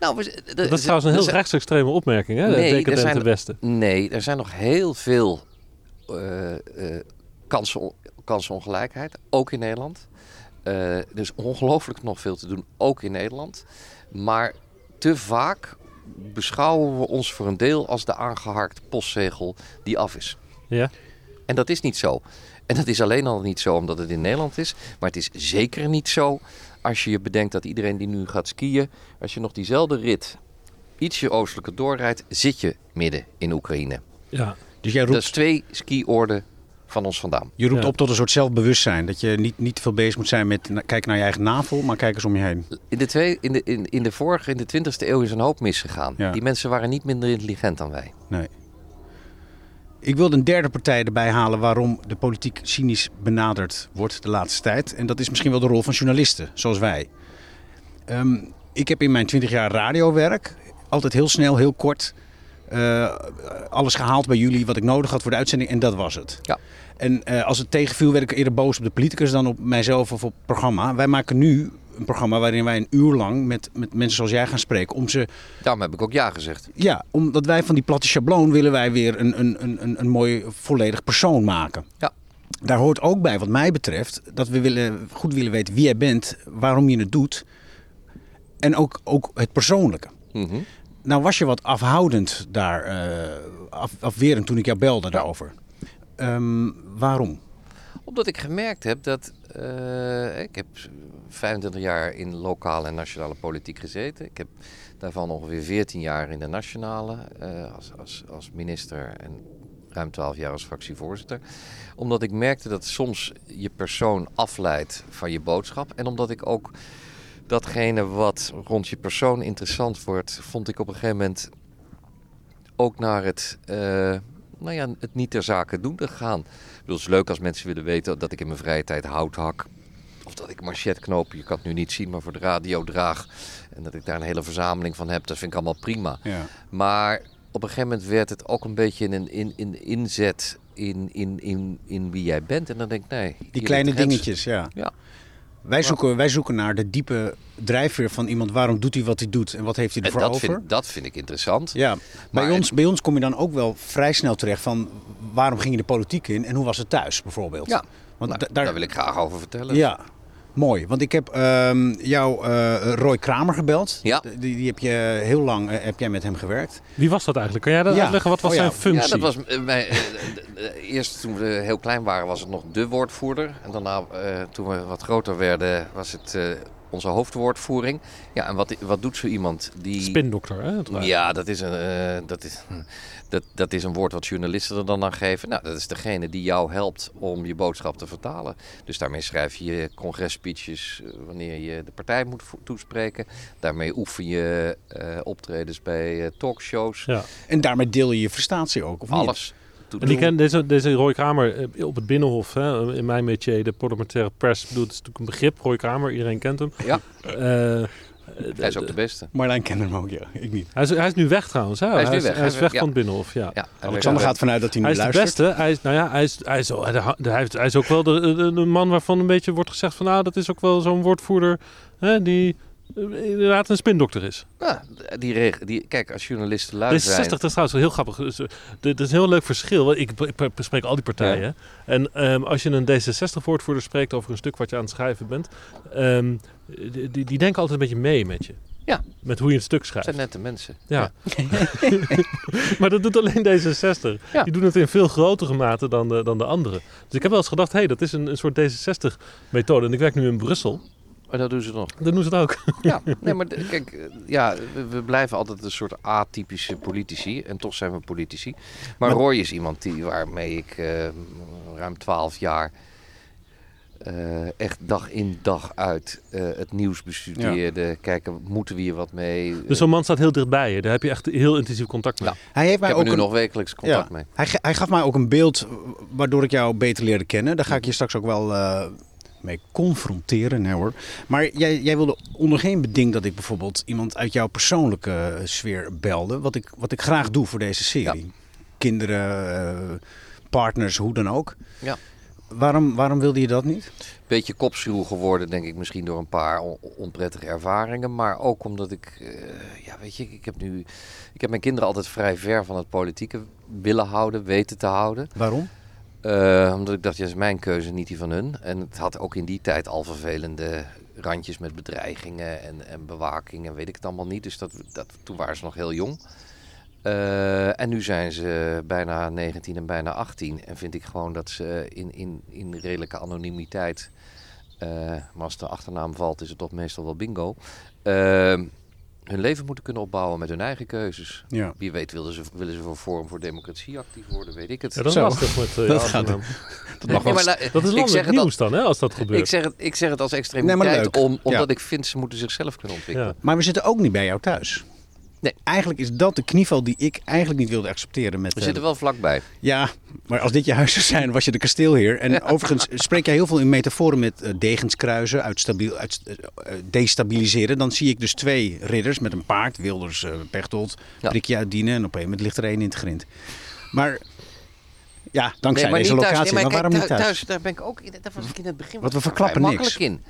nou, we, Dat is trouwens een heel rechtsextreme opmerking, hè? De Nee, decadente zijn- Westen. Nee, er zijn nog heel veel kansen, kansenongelijkheid, ook in Nederland. Eh, er is ongelooflijk nog veel te doen, ook in Nederland. Maar te vaak beschouwen we ons voor een deel als de aangeharkte postzegel die af is. Ja. En dat is niet zo. En dat is alleen al niet zo omdat het in Nederland is. Maar het is zeker niet zo als je je bedenkt dat iedereen die nu gaat skiën, als je nog diezelfde rit ietsje oostelijker doorrijdt, zit je midden in Oekraïne. Ja. Dus jij Dat roept, is twee skioorden van ons vandaan. je roept Ja. op tot een soort zelfbewustzijn. Dat je niet, niet te veel bezig moet zijn met na- kijken naar je eigen navel, maar kijk eens om je heen. In de, twee, in de, in, in de vorige, in de 20e eeuw is een hoop misgegaan. Ja. Die mensen waren niet minder intelligent dan wij. Nee. Ik wilde een derde partij erbij halen waarom de politiek cynisch benaderd wordt de laatste tijd. En dat is misschien wel de rol van journalisten, zoals wij. Ehm, ik heb in mijn 20 jaar radiowerk altijd heel snel, heel kort eh, alles gehaald bij jullie wat ik nodig had voor de uitzending. En dat was het. Ja. En eh, als het tegenviel, werd ik eerder boos op de politicus dan op mijzelf of op het programma. Wij maken nu een programma waarin wij een uur lang met, met mensen zoals jij gaan spreken. Om ze Daarom heb ik ook ja gezegd. ja, omdat wij van die platte schabloon willen wij weer een, een, een, een, een mooi volledig persoon maken. Ja. Daar hoort ook bij, wat mij betreft, dat we willen, goed willen weten wie jij bent, waarom je het doet. En ook, ook het persoonlijke. Mhm. Nou was je wat afhoudend daar, eh, af, afwerend toen ik jou belde daarover. Ehm, waarom? Omdat ik gemerkt heb dat. eh, ik heb 25 jaar in lokale en nationale politiek gezeten. Ik heb daarvan ongeveer 14 jaar in de nationale eh, als, als, als minister en ruim 12 jaar als fractievoorzitter. Omdat ik merkte dat soms je persoon afleidt van je boodschap. En omdat ik ook datgene wat rond je persoon interessant wordt, vond ik op een gegeven moment ook naar het, eh, nou ja, het niet ter zake doen te gaan. Ik bedoel, het is leuk als mensen willen weten dat ik in mijn vrije tijd hout hak. Of dat ik machetknopen, je kan het nu niet zien, maar voor de radio draag. En dat ik daar een hele verzameling van heb, dat vind ik allemaal prima. Ja. Maar op een gegeven moment werd het ook een beetje een in, in, inzet in, in, in, in wie jij bent. En dan denk ik, nee. Die kleine dingetjes, ja. Ja. Wij zoeken, wij zoeken naar de diepe drijfveer van iemand. Waarom doet hij wat hij doet en wat heeft hij ervoor dat over? vind, dat vind ik interessant. Ja, bij, Maar- ons, bij ons kom je dan ook wel vrij snel terecht van waarom ging je de politiek in en hoe was het thuis bijvoorbeeld. Ja, Want Nou, da- daar, daar wil ik graag over vertellen. Ja, mooi. Want ik heb ehm, jou eh, Roy Kramer gebeld. Ja. Die, die heb je heel lang eh, heb jij met hem gewerkt. Wie was dat eigenlijk? Kan jij dat Ja. uitleggen? Wat was Oh ja. zijn functie? Ja, dat was eh, eerst toen we heel klein waren was het nog de woordvoerder. En daarna eh, toen we wat groter werden was het eh, onze hoofdwoordvoering. Ja, en wat, wat doet zo iemand die... Spindokter, hè? Ja, dat is, een, eh, dat, is, dat, dat is een woord wat journalisten er dan aan geven. Nou, dat is degene die jou helpt om je boodschap te vertalen. Dus daarmee schrijf je je congresspeeches eh, wanneer je de partij moet toespreken. Daarmee oefen je eh, optredens bij eh, talkshows. Ja. En daarmee deel je je frustratie ook, of? Alles. En die ken, deze, deze Roy Kramer eh, op het Binnenhof, hè, in mijn métier, de parlementaire pers, bedoel, het is natuurlijk een begrip. Roy Kramer, iedereen kent hem. Ja, Eh, hij is ook de beste. Marlijn kent hem ook, ja. Ik niet. hij, is, hij is nu weg trouwens. Hè? Hij is nu weg. Hij is Hij- weg ja. van het Binnenhof, ja. Alexander gaat vanuit dat hij nu Hij is de luistert. beste. Hij is, nou ja, hij is, hij is, zo- hij, heeft, hij, is ook wel de, de, de man waarvan een beetje wordt gezegd van... nou, dat is ook wel zo'n woordvoerder hè, die inderdaad een spindokter is. Ja, die, die, kijk, als journalisten lui zijn... D66, dat is trouwens wel heel grappig. Dus, eh, is een heel leuk verschil. Ik, ik bespreek al die partijen. En ehm, als je een D66-woordvoerder spreekt over een stuk wat je aan het schrijven bent... ehm, die, die, die denken altijd een beetje mee met je. Ja. Met hoe je een stuk schrijft. zijn nette mensen. Ja. maar dat doet alleen D66. Ja. Die doen het in veel grotere mate dan de, dan de anderen. Dus ik heb wel eens gedacht, hé, hey, dat is een, een soort D66-methode. En ik werk nu in Brussel. Maar dat doen ze nog. Dan doen ze het ook. Ja, nee, maar kijk, eh, ja, we, we blijven altijd een soort atypische politici. En toch zijn we politici. Maar, Maar- Roy is iemand die, waarmee ik eh, ruim twaalf jaar eh, echt dag in dag uit eh, het nieuws bestudeerde. Kijken, moeten we hier wat mee? Dus zo'n man staat heel dichtbij je. Daar heb je echt heel intensief contact mee. Ja. Hij heeft ik mij heb ook er nu een, nog wekelijks contact mee. Hij, hij gaf mij ook een beeld waardoor ik jou beter leerde kennen. Daar ga ik je straks ook wel eh, mee confronteren. Nee hoor. Maar jij, jij wilde onder geen beding dat ik bijvoorbeeld iemand uit jouw persoonlijke eh, sfeer belde. Wat ik, wat ik graag doe voor deze serie. Kinderen, eh, partners, hoe dan ook. Ja. Waarom, waarom wilde je dat niet? beetje kopschuw geworden, denk ik, misschien door een paar on- onprettige ervaringen. Maar ook omdat ik, eh, ja, weet je, ik heb nu, ik heb mijn kinderen altijd vrij ver van het politieke willen houden, weten te houden. Waarom? Eh, omdat ik dacht, ja, dat is mijn keuze, niet die van hun. En het had ook in die tijd al vervelende randjes met bedreigingen en, en bewaking en weet ik het allemaal niet. Dus dat, dat, toen waren ze nog heel jong. Eh, en nu zijn ze bijna 19 en bijna 18. En vind ik gewoon dat ze in, in, in redelijke anonimiteit, eh, maar als de achternaam valt is het toch meestal wel bingo, eh, hun leven moeten kunnen opbouwen met hun eigen keuzes. Ja. Wie weet willen ze, willen ze voor Forum voor Democratie actief worden, weet ik het. Ja, dat is Zo. lastig met uh, Dat gaat- Dat mag Nee, wel. maar la- Dat is ik zeg landelijk het nieuws dan, hè, als dat gebeurt. ik zeg het, ik zeg het als extremiteit, om, omdat Ja. ik vind ze moeten zichzelf kunnen ontwikkelen. Ja. Maar we zitten ook niet bij jou thuis. Nee. Eigenlijk is dat de knieval die ik eigenlijk niet wilde accepteren. Met, We eh, zitten wel vlakbij. Ja, maar als dit je huis zou zijn, was je de kasteelheer. En overigens spreek jij heel veel in metaforen met eh, degens kruisen, uitstabiel, uit, eh, eh, destabiliseren. Dan zie ik dus twee ridders met een paard, Wilders, eh Pechtold, Ja. prikje uitdienen en op een moment ligt er één in het grind. Maar ja, dankzij maar deze thuis. locatie. Nee, maar maar waarom kijk, niet thuis? thuis? Daar ben ik ook. Daar was ik in het begin. Want we verklappen niks. makkelijk in.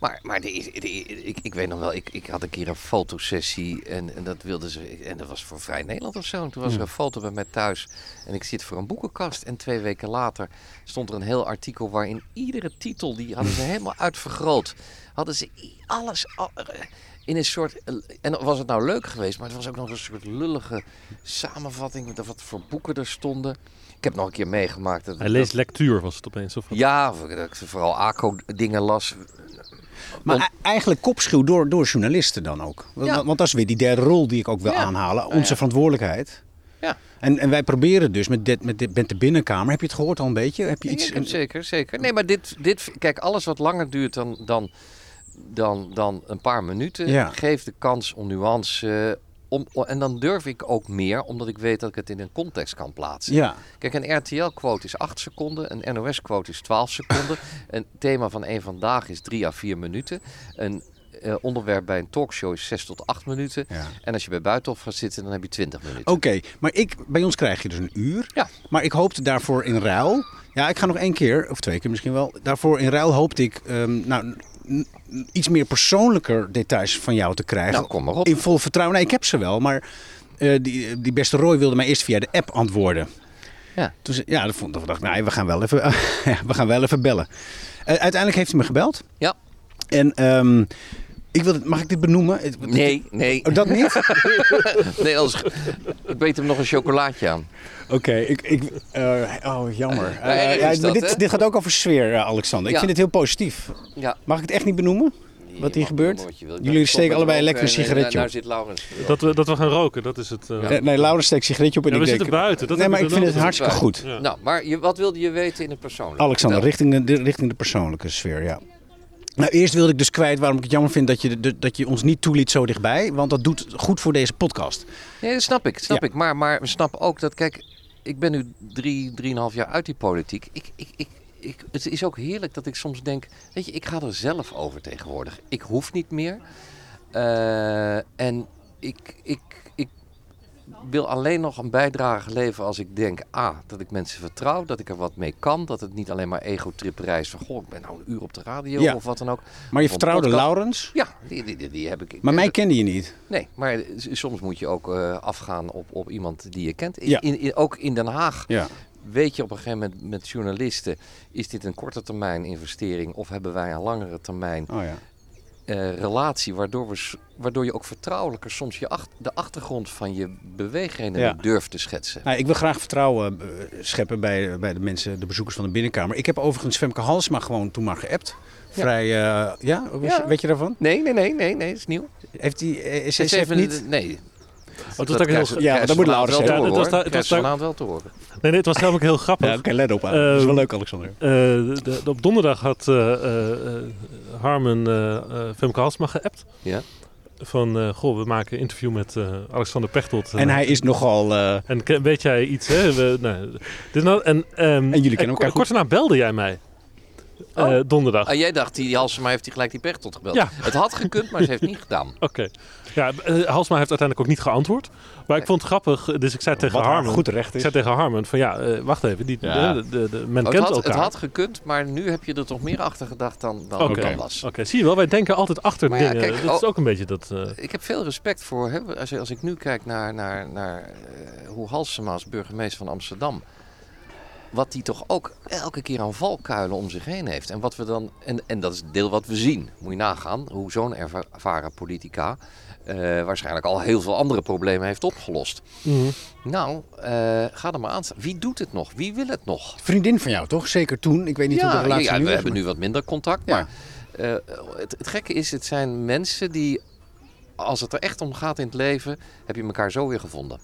Maar, maar de, de- de- ik, ik weet nog wel, ik, ik had een keer een fotosessie en, en dat wilden ze. En dat was voor Vrij Nederland of zo. En toen was er een foto bij mij thuis. En ik zit voor een boekenkast. En twee weken later stond er een heel artikel waarin iedere titel, die hadden ze helemaal uitvergroot. Hadden ze alles. al- eh, in een soort. En dan was het nou leuk geweest, maar het was ook nog een soort lullige samenvatting. Wat voor boeken er stonden. Ik heb nog een keer meegemaakt. Dat, Hij leest lectuur, was het opeens. Of wat? ja, dat ik vooral ACO-dingen las. Maar e- eigenlijk kopschuw door, door journalisten dan ook. Want, Ja. want dat is weer die derde rol die ik ook wil Ja. aanhalen. Onze ja. verantwoordelijkheid. Ja. En, en wij proberen dus met, dit, met, dit, met de binnenkamer. Heb je het gehoord al een beetje? Heb je iets? Zeker, zeker. Nee, maar dit, dit, kijk, alles wat langer duurt dan, dan, dan, dan een paar minuten, geeft de kans om nuance. Om, en dan durf ik ook meer, omdat ik weet dat ik het in een context kan plaatsen. Ja. Kijk, een RTL-quote is 8 seconden, een NOS-quote is 12 seconden. een thema van één vandaag is 3 à 4 minuten. Een eh, onderwerp bij een talkshow is 6 tot 8 minuten. ja. En als je bij Buitenhof gaat zitten, dan heb je 20 minuten. Oké, maar ik, bij ons krijg je dus een uur. Ja. Maar ik hoopte daarvoor in ruil. Ja, ik ga nog één keer, of twee keer misschien wel. Daarvoor in ruil hoopte ik ehm, nou, iets meer persoonlijker details van jou te krijgen. Nou, kom maar op. In vol vertrouwen. Nee, ik heb ze wel, maar eh, die, die beste Roy wilde mij eerst via de app antwoorden. Ja. Toen, ze- ja, dat vond dat dacht ik, nee, we gaan wel even, we gaan wel even bellen. Eh, uiteindelijk heeft hij me gebeld. Ja. En ehm, ik wil, het- mag ik dit benoemen? Nee, nee. Oh, dat niet? nee anders, ik weet hem nog een chocolaatje aan. Oké, ik, ik, eh, oh jammer. Eh, ja, dat, dit, dit gaat ook over sfeer, eh, Alexander. Ik Ja. vind het heel positief. Ja. Mag ik het echt niet benoemen? Wat hier gebeurt? wat. Jullie steken allebei lekker een sigaretje eh, op. Zit Laurens. Dat, we, dat we gaan roken, dat is het. eh, Ja. Eh, nee, Laurens steekt sigaretje op en Ja, ik we denk... zitten buiten. Dat nee, maar ik vind het hartstikke goed. Nou, maar je, wat wilde je weten in het persoonlijk? Alexander, richting de, richting de persoonlijke sfeer, ja. Nou, eerst wilde ik dus kwijt waarom ik het jammer vind dat je, de- dat je ons niet toeliet zo dichtbij. Want dat doet goed voor deze podcast. Nee, dat snap ik. Snap Ja. ik. Maar, maar we snappen ook dat, kijk, ik ben nu drie, drieënhalf jaar uit die politiek. Ik, ik, ik, ik, het is ook heerlijk dat ik soms denk, weet je, ik ga er zelf over tegenwoordig. Ik hoef niet meer. Eh, en ik, ik wil alleen nog een bijdrage leveren als ik denk, A, dat ik mensen vertrouw, dat ik er wat mee kan. Dat het niet alleen maar ego-tripperij is van, goh, ik ben nou een uur op de radio Ja. of wat dan ook. Maar je vertrouwde. Laurens, Ja, die, die, die, die heb ik. maar mij kende je niet. Nee, maar soms moet je ook eh, afgaan op, op iemand die je kent. In, Ja. in, in- ook in Den Haag Ja. weet je op een gegeven moment met journalisten... is dit een korte termijn investering of hebben wij een langere termijn Oh ja. Eh, relatie... Waardoor, we, waardoor je ook vertrouwelijker soms je ach- de achtergrond van je beweegredenen Ja. durft te schetsen. Nou, ik wil graag vertrouwen eh, scheppen bij, bij de mensen, de bezoekers van de binnenkamer. Ik heb overigens Femke Halsma gewoon toen maar geappt. Vrij, eh, ja? Weet, Ja. Je, weet je daarvan? Nee, nee, nee, nee, nee, dat is nieuw. Heeft die, eh, is, Het ze heeft even niet... Nee. Was ook heel- Ja, dat moet Laurens wel horen, het was het was vanavond wel te horen. Nee, nee, het was namelijk heel grappig. Ja, oké, let op. aan. dat is wel Ehm, leuk, Alexander. Eh, op donderdag had eh, eh, Harmen eh, Femke Halsma geappt. Ja. Van, goh, we maken een interview met eh, Alexander Pechtold. En hij is nogal... En weet jij iets, hè? We, nou, dit nou, en, ehm, En jullie kennen elkaar Kort daarna belde jij mij. Eh, Oh. donderdag. Ah, jij dacht, die Halsema heeft hij gelijk die Pechtold gebeld. Ja. Het had gekund, maar ze heeft niet gedaan. Oké. Ja, eh, Halsma heeft uiteindelijk ook niet geantwoord. Maar ik vond het grappig, dus ik zei tegen wat Harmen... goed recht Ik is. zei tegen Harmen van ja, eh, wacht even, die, Ja. de, de, de- men Oh, kent het, had, elkaar. het had gekund, maar nu heb je er toch meer achter gedacht dan, dan dan was. Oké, zie je wel, wij denken altijd achter Maar ja, dingen. kijk, dat is oh. ook een beetje dat... eh, Ik heb veel respect voor, hè, als, als ik nu kijk naar, naar, naar eh, hoe Halsema als burgemeester van Amsterdam wat hij toch ook elke keer aan valkuilen om zich heen heeft. En, wat we dan, en, en dat is het deel wat we zien. Moet je nagaan hoe zo'n ervaren politica eh, waarschijnlijk al heel veel andere problemen heeft opgelost. Mhm. Nou, eh, ga er maar aan. Wie doet het nog? Wie wil het nog? Vriendin van jou, toch? Zeker toen. Ik weet niet hoe de relatie ja, nu we is. hebben maar- nu wat minder contact. Ja. Maar eh, het, het gekke is, het zijn mensen die, als het er echt om gaat in het leven, heb je elkaar zo weer gevonden.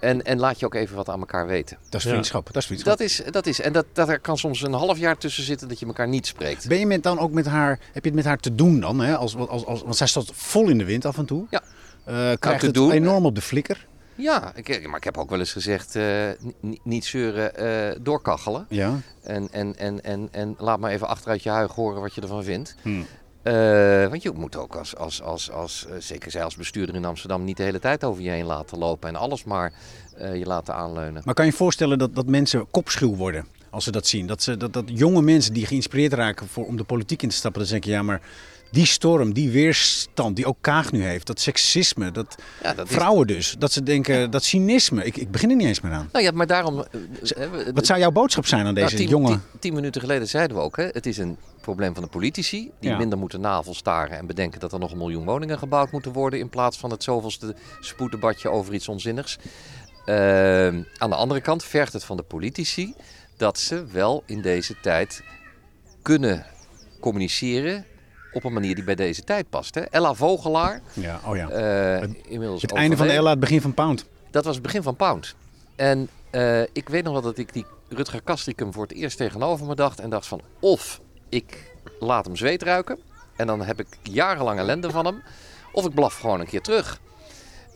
En, en laat je ook even wat aan elkaar weten. Dat is Ja. vriendschap. Dat is vriendschap. Dat is, dat is en dat, dat er kan soms een half jaar tussen zitten dat je elkaar niet spreekt. Ben je met dan ook met haar, heb je het met haar te doen dan? Hè? Als, als, als, want zij staat vol in de wind af en toe. Ja. Eh, krijgt te het doen. enorm op de flikker. Ja, ik, maar ik heb ook wel eens gezegd, eh, ni- niet zeuren, eh, doorkachelen. Ja. En, en, en, en, en laat maar even achteruit je huig horen wat je ervan vindt. Hm. Eh, want je moet ook als, als, als, als eh, zeker zij als bestuurder in Amsterdam, niet de hele tijd over je heen laten lopen en alles maar eh, je laten aanleunen. Maar kan je je voorstellen dat, dat mensen kopschuw worden als ze dat zien? Dat, ze, dat, dat jonge mensen die geïnspireerd raken voor, om de politiek in te stappen, dan denken ja, maar die storm, die weerstand die ook Kaag nu heeft, dat seksisme, dat Ja, dat is, vrouwen dus, dat ze denken, dat cynisme, ik, ik begin er niet eens meer aan. nou ja, maar daarom. eh, eh, Wat zou jouw boodschap zijn aan nou, deze tien, jonge... tien, tien minuten geleden zeiden we ook, hè, het is een probleem van de politici. Die Ja. minder moeten navelstaren en bedenken dat er nog een miljoen woningen gebouwd moeten worden. In plaats van het zoveelste spoeddebatje over iets onzinnigs. Ehm, aan de andere kant vergt het van de politici dat ze wel in deze tijd kunnen communiceren op een manier die bij deze tijd past. Hè? Ella Vogelaar, Ja, oh ja. eh, Het- inmiddels Het einde van. Ella, het begin van Pound. Dat was het begin van Pound. En eh, ik weet nog wel dat ik die Rutger Kastricum voor het eerst tegenover me dacht. En dacht van, of ik laat hem zweet ruiken. En dan heb ik jarenlang ellende van hem. Of ik blaf gewoon een keer terug.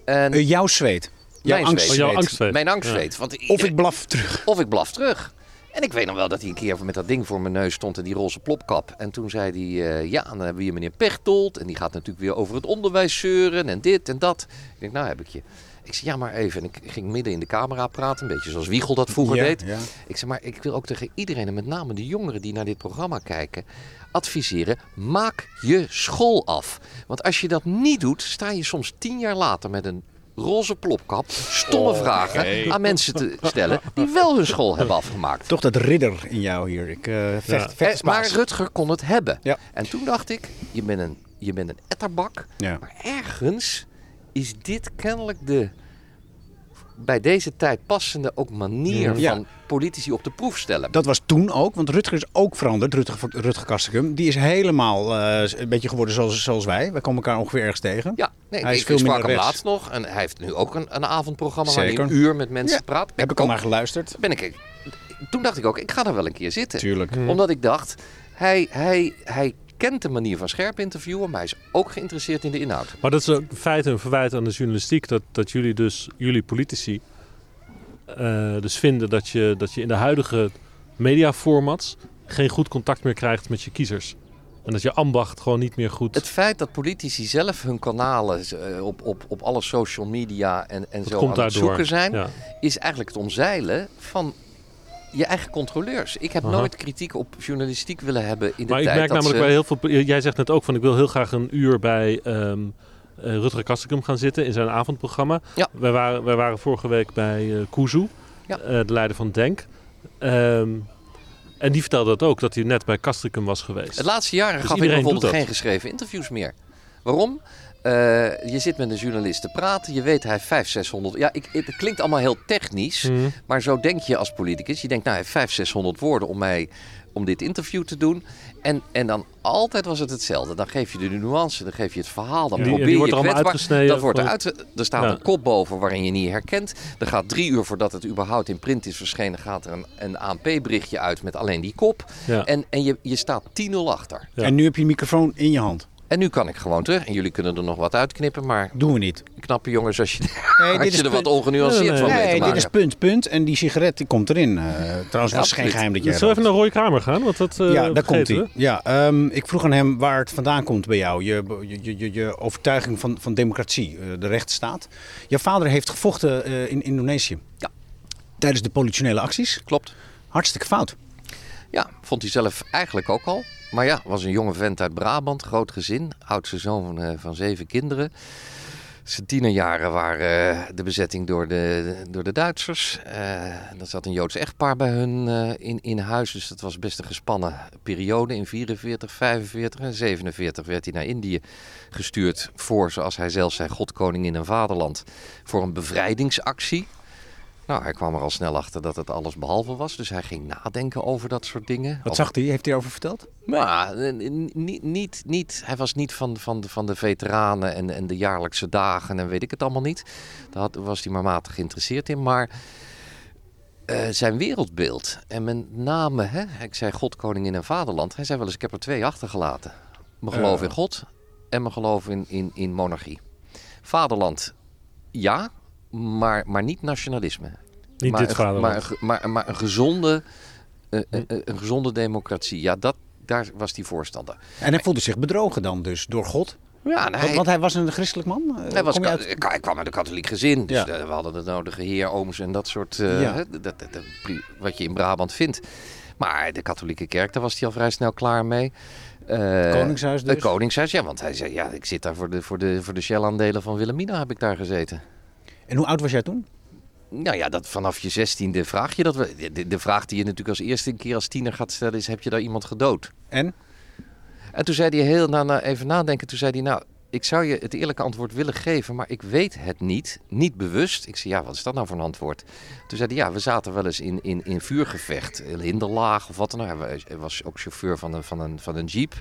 En Eh, jouw zweet. Jouw Mijn angst. zweet. Oh, jouw zweet. angstzweet. mijn angst Ja. zweet. Want Of ik blaf terug. of ik blaf terug. En ik weet nog wel dat hij een keer met dat ding voor mijn neus stond en die roze plopkap. En toen zei hij, eh, ja, dan hebben we hier meneer Pechtold. En die gaat natuurlijk weer over het onderwijs zeuren en dit en dat. Ik denk, nou heb ik je. Ik zei, ja maar even. En ik ging midden in de camera praten, een beetje zoals Wiegel dat vroeger ja, deed. Ja. Ik zeg, maar ik wil ook tegen iedereen, en met name de jongeren die naar dit programma kijken, adviseren, maak je school af. Want als je dat niet doet, sta je soms tien jaar later met een roze plopkap, stomme vragen aan mensen te stellen die wel hun school hebben afgemaakt. Toch dat ridder in jou hier. Ik eh vecht, Ja. vecht Eh, maar. Rutger kon het hebben. Ja. En toen dacht ik, je bent een, je bent een etterbak, Ja. maar ergens is dit kennelijk de bij deze tijd passende ook manier Ja. van politici op de proef stellen. Dat was toen ook, want Rutger is ook veranderd. Rutger, Rutger. Die is helemaal eh, een beetje geworden zoals, zoals wij. Wij komen elkaar ongeveer ergens tegen. Ja, nee, Hij is ik veel sprak minder hem laatst nog en hij heeft nu ook een, een avondprogramma waar hij een uur met mensen Ja, praat. Heb ik al naar geluisterd? ben ik, toen dacht ik ook, ik ga daar wel een keer zitten. Tuurlijk. Hm. Omdat ik dacht, hij, hij, hij kent de manier van scherp interviewen, maar hij is ook geïnteresseerd in de inhoud. Maar dat is ook in feite een verwijt aan de journalistiek. Dat, dat jullie dus, jullie politici, eh, dus vinden dat je, dat je in de huidige mediaformats geen goed contact meer krijgt met je kiezers. En dat je ambacht gewoon niet meer goed... Het feit dat politici zelf hun kanalen eh, op, op, op alle social media en, en dat zo aan het zoeken zijn, Ja. is eigenlijk het omzeilen van je eigen controleurs. Ik heb Aha. nooit kritiek op journalistiek willen hebben in de Maar ik tijd merk dat namelijk ze- bij heel veel... Jij zegt net ook van ik wil heel graag een uur bij ehm eh, Rutger Kastrikum gaan zitten in zijn avondprogramma. Ja. Wij, waren, wij waren vorige week bij eh Kuzu, Ja. eh, de leider van Denk. Ehm, en die vertelde dat ook, dat hij net bij Kastrikum was geweest. Het laatste jaren Dus gaf ik iedereen bijvoorbeeld geen geschreven interviews meer. Waarom? Eh, je zit met een journalist te praten. Je weet hij heeft 500, 600... Ja, ik, het klinkt allemaal heel technisch. Mhm. Maar zo denk je als politicus. Je denkt, nou, hij heeft 500, 600 woorden om, mij, om dit interview te doen. En, en dan altijd was het hetzelfde. Dan geef je de nuance, dan geef je het verhaal. Dan probeer die wordt je er allemaal kwetsbaar. uitgesneden. Dat wordt eruit. Er staat Ja. een kop boven waarin je niet herkent. Er gaat drie uur voordat het überhaupt in print is verschenen... gaat er een, een ANP-berichtje uit met alleen die kop. Ja. En, en je, je staat 10-0 achter. Ja. En nu heb je een microfoon in je hand. En nu kan ik gewoon terug. En jullie kunnen er nog wat uitknippen. Maar Doen we niet. knappe jongens, als je, Nee, als je er wat ongenuanceerd Nee, van nee. Nee, dit is punt, punt. En die sigaret die komt erin. Eh, trouwens, was absoluut. geen geheim dat jij Zullen we even naar Roy Kramer gaan? Want dat, eh, Ja, daar komt hij. Ja, ehm, ik vroeg aan hem waar het vandaan komt bij jou. Je, je, je, je overtuiging van, van democratie, eh, de rechtsstaat. Jouw vader heeft gevochten eh, in Indonesië. Ja. Tijdens de politionele acties. Klopt. Hartstikke fout. Ja, vond hij zelf eigenlijk ook al. Maar ja, was een jonge vent uit Brabant, groot gezin. Oudste zoon van, eh, van zeven kinderen. Zijn tienerjaren waren eh, de bezetting door de, door de Duitsers. Uh, er zat een Joods echtpaar bij hun in, in huis. Dus dat was best een gespannen periode. In 44, 45 en 47 werd hij naar Indië gestuurd. Voor, zoals hij zelf zei, God, koningin en vaderland. Voor een bevrijdingsactie. Nou, hij kwam er al snel achter dat het alles behalve was. Dus hij ging nadenken over dat soort dingen. Wat zag hij? Heeft hij erover verteld? Nou, niet, niet, niet, hij was niet van, van, van de veteranen en, en de jaarlijkse dagen en weet ik het allemaal niet. Daar was hij maar matig geïnteresseerd in. Maar uh, zijn wereldbeeld en met name, hè, ik zei God, koningin en vaderland. Hij zei wel eens, ik heb er twee achtergelaten. Mijn geloof in God en mijn geloof in, in, in monarchie. Vaderland, ja, maar, maar niet nationalisme. Niet maar, dit vaderland. Maar, maar, maar een, gezonde, uh, een, een, gezonde democratie. Ja, dat, daar was hij voorstander. En hij voelde zich bedrogen dan dus door God? Ja, want, want, hij was een christelijk man? Hij, was, uit... hij kwam uit een katholiek gezin. Dus ja. we hadden de nodige heer, ooms en dat soort... Uh, ja. dat, dat, dat, wat je in Brabant vindt. Maar de katholieke kerk, daar was hij al vrij snel klaar mee. Het Koningshuis dus? Het Koningshuis, ja. Want hij zei, ja, ik zit daar voor de, voor de, voor de Shell-aandelen van Wilhelmina heb ik daar gezeten. En hoe oud was jij toen? Nou ja, dat vanaf je zestiende vraag je dat. De, de vraag die je natuurlijk als eerste keer als tiener gaat stellen is: heb je daar iemand gedood? En? En toen zei hij heel na, na even nadenken. Toen zei hij: Nou, ik zou je het eerlijke antwoord willen geven, maar ik weet het niet. Niet bewust. Ik zei: Ja, wat is dat nou voor een antwoord? Toen zei hij: Ja, we zaten wel eens in, in, in vuurgevecht, hinderlaag of wat dan ook. Hij was ook chauffeur van een, van een, van een jeep.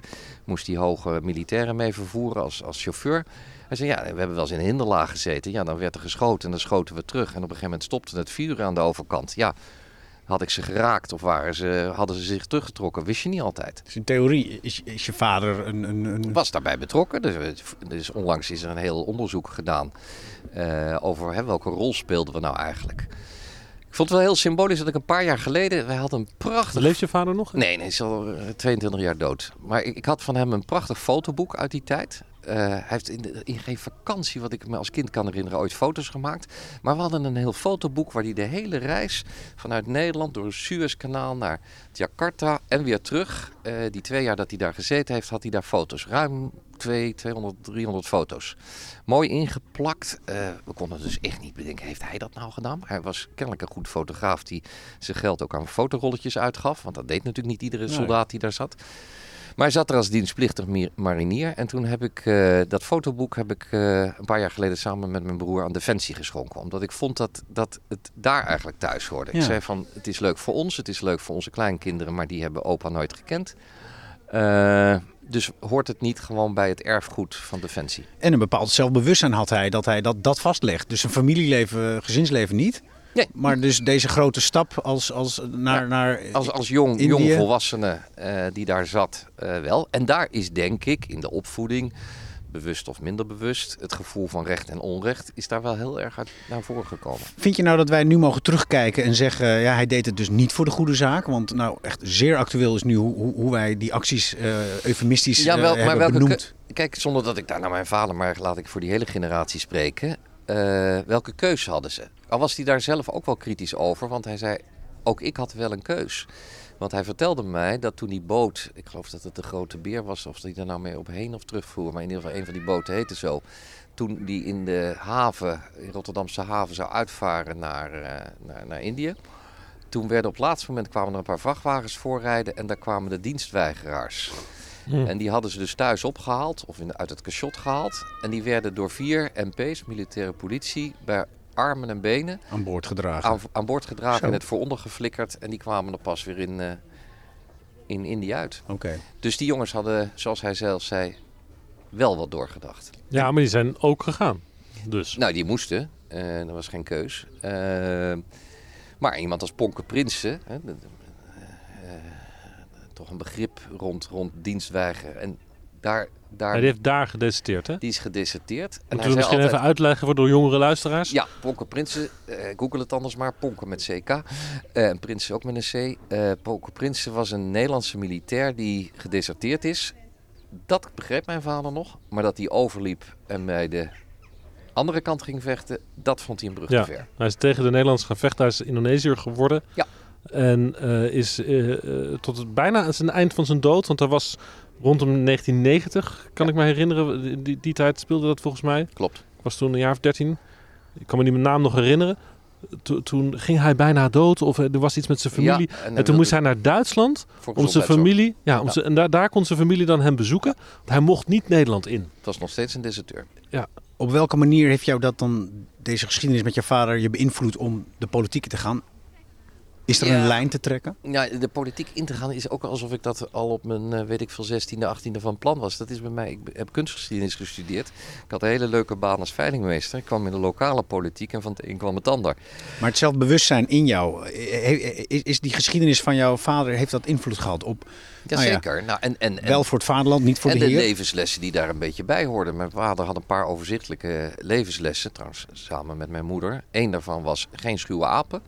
Moest hij hoge militairen mee vervoeren als, als chauffeur. Hij zei, ja, we hebben wel eens in een hinderlaag gezeten. Ja, dan werd er geschoten en dan schoten we terug. En op een gegeven moment stopte het vuur aan de overkant. Ja, had ik ze geraakt of waren ze, hadden ze zich teruggetrokken? Wist je niet altijd. Dus in theorie is, is je vader een, een, een... Was daarbij betrokken. Dus, dus, onlangs is er een heel onderzoek gedaan uh, over hè, welke rol speelden we nou eigenlijk. Ik vond het wel heel symbolisch dat ik een paar jaar geleden... Wij hadden een prachtig... Leeft je vader nog? Nee, nee, hij is al 22 jaar dood. Maar ik, ik had van hem een prachtig fotoboek uit die tijd. Uh, hij heeft in, de, in, geen vakantie, wat ik me als kind kan herinneren, ooit foto's gemaakt. Maar we hadden een heel fotoboek waar hij de hele reis vanuit Nederland door het Suezkanaal naar Jakarta en weer terug. Uh, die twee jaar dat hij daar gezeten heeft, had hij daar foto's. Ruim 2, 200, 300 foto's. Mooi ingeplakt. Uh, we konden dus echt niet bedenken, heeft hij dat nou gedaan? Hij was kennelijk een goed fotograaf die zijn geld ook aan fotorolletjes uitgaf. Want dat deed natuurlijk niet iedere soldaat die daar zat. Maar hij zat er als dienstplichtig marinier. En toen heb ik uh, dat fotoboek heb ik, uh, een paar jaar geleden samen met mijn broer aan Defensie geschonken. Omdat ik vond dat, dat het daar eigenlijk thuis hoorde. Ja. Ik zei van, het is leuk voor ons, het is leuk voor onze kleinkinderen, maar die hebben opa nooit gekend. Uh, dus hoort het niet gewoon bij het erfgoed van Defensie. En een bepaald zelfbewustzijn had hij dat hij dat, dat vastlegt. Dus een familieleven, gezinsleven niet. Nee. Maar dus deze grote stap als, als naar, ja, naar als, als jong, jong volwassene uh, die daar zat uh, wel. En daar is denk ik in de opvoeding, bewust of minder bewust, het gevoel van recht en onrecht is daar wel heel erg uit naar voren gekomen. Vind je nou dat wij nu mogen terugkijken en zeggen, ja hij deed het dus niet voor de goede zaak? Want nou echt zeer actueel is nu hoe, hoe wij die acties uh, eufemistisch ja, wel, hebben maar welke, benoemd. Kijk, zonder dat ik daar naar mijn vader, maar laat ik voor die hele generatie spreken. Uh, welke keuze hadden ze? Al was hij daar zelf ook wel kritisch over, want hij zei: Ook ik had wel een keus. Want hij vertelde mij dat toen die boot, ik geloof dat het de grote beer was, of hij daar nou mee op heen of terugvoer, maar in ieder geval een van die boten heette zo. Toen die in de haven, in Rotterdamse haven, zou uitvaren naar, uh, naar, naar Indië. Toen werden op het laatste moment kwamen er een paar vrachtwagens voorrijden en daar kwamen de dienstweigeraars. En die hadden ze dus thuis opgehaald of in, uit het cachot gehaald. En die werden door vier MP's, militaire politie, bij armen en benen aan boord gedragen. Aan, aan boord gedragen Zo. en het vooronder geflikkerd. En die kwamen er pas weer in, uh, in Indië uit. Oké. Okay. Dus die jongens hadden, zoals hij zelf zei, wel wat doorgedacht. Ja, maar die zijn ook gegaan. Dus. Nou, die moesten. Uh, dat was geen keus. Uh, maar iemand als Ponke Prinsen, hè, de, toch een begrip rond, rond dienstweiger. En daar, daar, hij heeft daar gedeserteerd, hè? Die is gedeserteerd. En Moeten we misschien altijd... even uitleggen voor de jongere luisteraars? Ja, Ponke Prinsen, uh, google het anders maar, Ponke met CK. Uh, en Prinsen ook met een C. Uh, Ponke Prinsen was een Nederlandse militair die gedeserteerd is. Dat begreep mijn vader nog. Maar dat hij overliep en bij de andere kant ging vechten, dat vond hij een brug ja, te ver. Hij is tegen de Nederlandse gaan vechten, hij is Indonesiër geworden. Ja. En uh, is uh, uh, tot het bijna aan het eind van zijn dood, want er was rondom 1990, kan ja. ik me herinneren, die, die tijd speelde dat volgens mij. Klopt. was toen een jaar of dertien. Ik kan me niet mijn naam nog herinneren. To- toen ging hij bijna dood of er was iets met zijn familie. Ja, en toen moest hij naar Duitsland om zijn familie. Ja, om Ja. zijn- en daar, daar kon zijn familie dan hem bezoeken. Want hij mocht niet Nederland in. Het was nog steeds een deserteur. Op welke manier heeft jou dat dan, deze geschiedenis met je vader, je beïnvloed om de politiek te gaan? Is er Ja. een lijn te trekken? Ja, de politiek in te gaan is ook alsof ik dat al op mijn, eh, weet ik veel, 16e, 18e van plan was. Dat is bij mij. Ik heb kunstgeschiedenis gestudeerd. Ik had een hele leuke baan als veilingmeester. Ik kwam in de lokale politiek en van het een kwam het ander. Maar het zelfbewustzijn in jou, eh, eh, is, die geschiedenis van jouw vader, heeft dat invloed gehad op Nou ja, Jazeker. Nou, en, en, en, wel voor het vaderland, niet voor en de de heer? levenslessen die daar een beetje bij hoorden. Mijn vader had een paar overzichtelijke levenslessen, trouwens samen met mijn moeder. Eén daarvan was geen schuwe apen.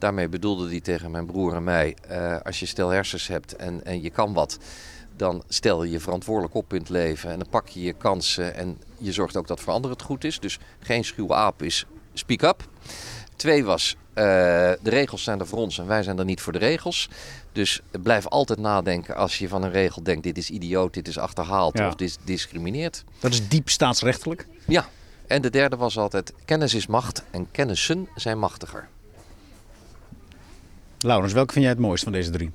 Daarmee bedoelde hij tegen mijn broer en mij, eh, als je stel hersens hebt en, en je kan wat, dan stel je je verantwoordelijk op in het leven en dan pak je je kansen en je zorgt ook dat voor anderen het goed is. Dus geen schuwe aap is speak up. Twee was, eh, de regels zijn er voor ons en wij zijn er niet voor de regels. Dus blijf altijd nadenken als je van een regel denkt, dit is idioot, dit is achterhaald Ja. of dit discrimineert. Dat is diep staatsrechtelijk. Ja, en de derde was altijd, kennis is macht en kennissen zijn machtiger. Laurens, welke vind jij het mooist van deze drie?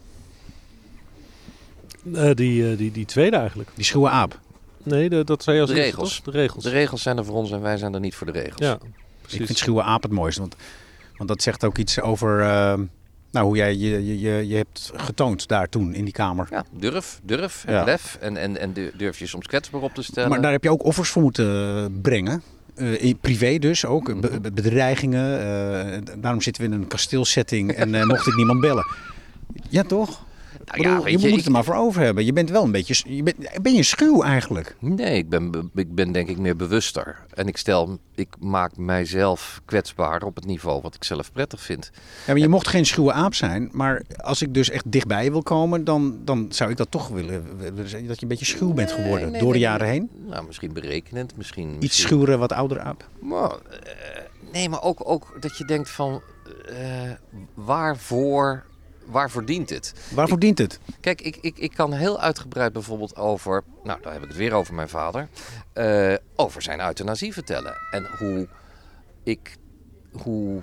Eh, die, eh, die, die tweede eigenlijk. Die schuwe aap. Nee, de, dat zei je als De regels. De regels. De regels zijn er voor ons en wij zijn er niet voor de regels. ja, Ik precies. vind schuwe aap het mooiste, want, want dat zegt ook iets over eh, nou, hoe jij je, je, je, je hebt getoond daar toen in die kamer. Ja, durf, durf en Ja. lef. En, en, en du- durf je soms kwetsbaar op te stellen. Maar daar heb je ook offers voor moeten brengen. In privé dus ook, be- be- bedreigingen. eh, daarom zitten we in een kasteelsetting en eh, mocht ik niemand bellen. Ja, toch? Nou Ik bedoel, ja, weet je, je, moet ik- het er maar voor over hebben. Je bent wel een beetje. Je bent, ben je schuw eigenlijk? Nee, ik ben, be- ik ben denk ik meer bewuster. En ik stel, ik maak mijzelf kwetsbaar op het niveau wat ik zelf prettig vind. Ja, maar je mocht geen schuwe aap zijn. Maar als ik dus echt dichtbij wil komen, dan, dan zou ik dat toch willen. Dat je een beetje schuw bent geworden nee, door de jaren heen. Nou, misschien berekenend, misschien... Iets schuwere, wat oudere aap. Maar, eh, nee, maar ook, ook dat je denkt van... eh, waarvoor, waarvoor dient het? Waarvoor dient het? Kijk, ik, ik, ik kan heel uitgebreid bijvoorbeeld over... Nou, daar heb ik het weer over mijn vader. eh, over zijn euthanasie vertellen. En hoe ik, hoe,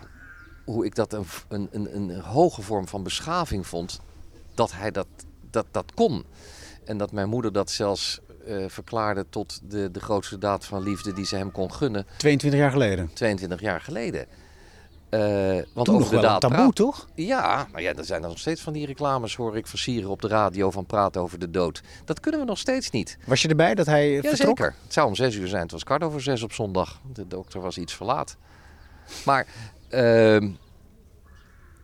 hoe ik dat een, een, een, een hoge vorm van beschaving vond. Dat hij dat, dat, dat kon. En dat mijn moeder dat zelfs eh, verklaarde tot de, de grootste daad van liefde die ze hem kon gunnen. 22 jaar geleden. 22 jaar geleden. Eh, want Toen nog over de wel een taboe, toch? ja, maar ja, er zijn er nog steeds van die reclames, hoor ik versieren op de radio van praten over de dood. Dat kunnen we nog steeds niet. Was je erbij dat hij vertrok? Jazeker. Het zou om zes uur zijn. Het was kwart over zes op zondag. De dokter was iets verlaat. Maar ehm,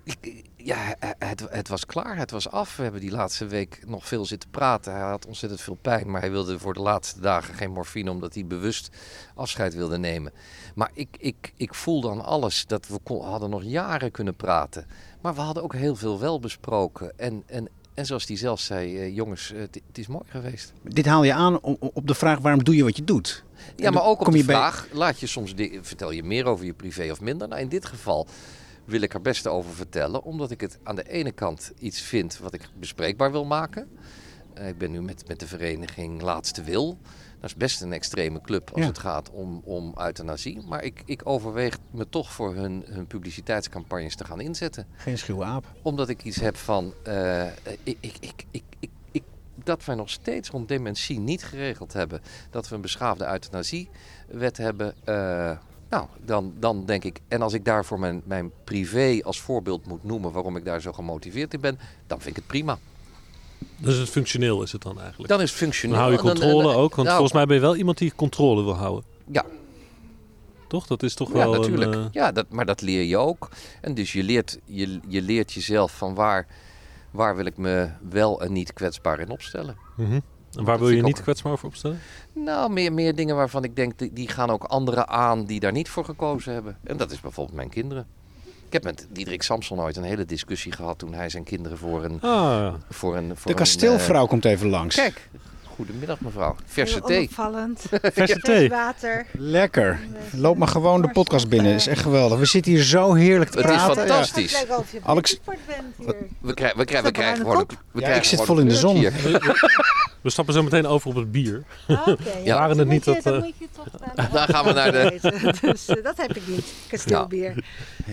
ik- ja, het, het was klaar. Het was af. We hebben die laatste week nog veel zitten praten. Hij had ontzettend veel pijn. Maar hij wilde voor de laatste dagen geen morfine. Omdat hij bewust afscheid wilde nemen. Maar ik, ik, ik voelde aan alles dat we kon- hadden nog jaren kunnen praten. Maar we hadden ook heel veel wel besproken. En, en, en zoals hij zelf zei, eh, jongens, eh, het, is mooi geweest. Dit haal je aan op de vraag waarom doe je wat je doet. Ja, maar dan ook op de bij- vraag, laat je soms vertel je meer over je privé of minder? Nou, in dit geval wil ik er best over vertellen, omdat ik het aan de ene kant iets vind wat ik bespreekbaar wil maken. Eh, ik ben nu met, met de vereniging Laatste Wil. Dat is best een extreme club als Ja. het gaat om, om euthanasie. Maar ik, ik overweeg me toch voor hun, hun publiciteitscampagnes te gaan inzetten Geen schuwe aap. omdat ik iets heb van. eh, ik, ik, ik, ik, ik, ik- dat wij nog steeds rond dementie niet geregeld hebben. Dat we een beschaafde euthanasiewet hebben. eh, nou, dan, dan denk ik. En als ik daarvoor mijn, mijn privé als voorbeeld moet noemen. waarom ik daar zo gemotiveerd in ben. dan vind ik het prima. Dus het functioneel is het dan eigenlijk. Dan is het functioneel. Dan hou je dan- controle ook. Want nou, volgens mij ben je wel iemand die controle wil houden. Ja, Toch? Dat is toch ja wel natuurlijk. een... eh, Ja, dat, maar dat leer je ook. En dus je leert, je, je leert jezelf van waar. Waar wil ik me wel en niet kwetsbaar in opstellen? mhm. En waar wil je niet ook- kwetsbaar over opstellen? Nou, meer, meer dingen waarvan ik denk, die, die gaan ook anderen aan die daar niet voor gekozen hebben. En dat is bijvoorbeeld mijn kinderen. Ik heb met Diederik Samson ooit een hele discussie gehad toen hij zijn kinderen voor een... Ah. Voor een voor De een, kasteelvrouw komt even langs. eh, kijk, goedemiddag mevrouw. Verse Heel thee. onopvallend. verse Vers thee. water. Lekker. Loop maar gewoon de podcast binnen. is echt geweldig. We zitten hier zo heerlijk te Het is praten. fantastisch. Het of je Alex- Alex... bent hier. We, krijgen we, krijgen we krijgen gewoon... we krijgen ik zit vol in de zon. We stappen zo meteen over op het bier. Ah, Oké, Ja. Waren dan het niet moet je- dat, dan eh, moet je toch dan Daar gaan we naar de- Dus eh, dat heb ik niet, kasteelbier.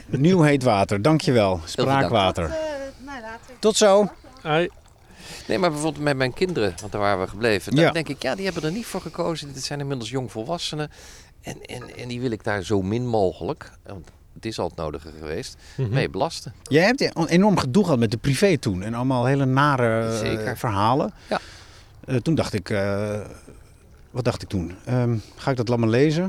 Nieuw heet water, dankjewel. Spraakwater. Eh, nou, later. Tot zo. Ai, Nee, maar bijvoorbeeld met mijn kinderen, want daar waren we gebleven. Dan Ja. denk ik, ja, die hebben er niet voor gekozen. Dit zijn inmiddels jongvolwassenen. En, en, en die wil ik daar zo min mogelijk, want het is al het nodige geweest, mhm. mee belasten. Jij hebt een enorm gedoe gehad met de privé toen. En allemaal hele nare eh, Zeker. verhalen. Ja. Eh, toen dacht ik... eh, wat dacht ik toen? Ehm, ga ik dat allemaal lezen?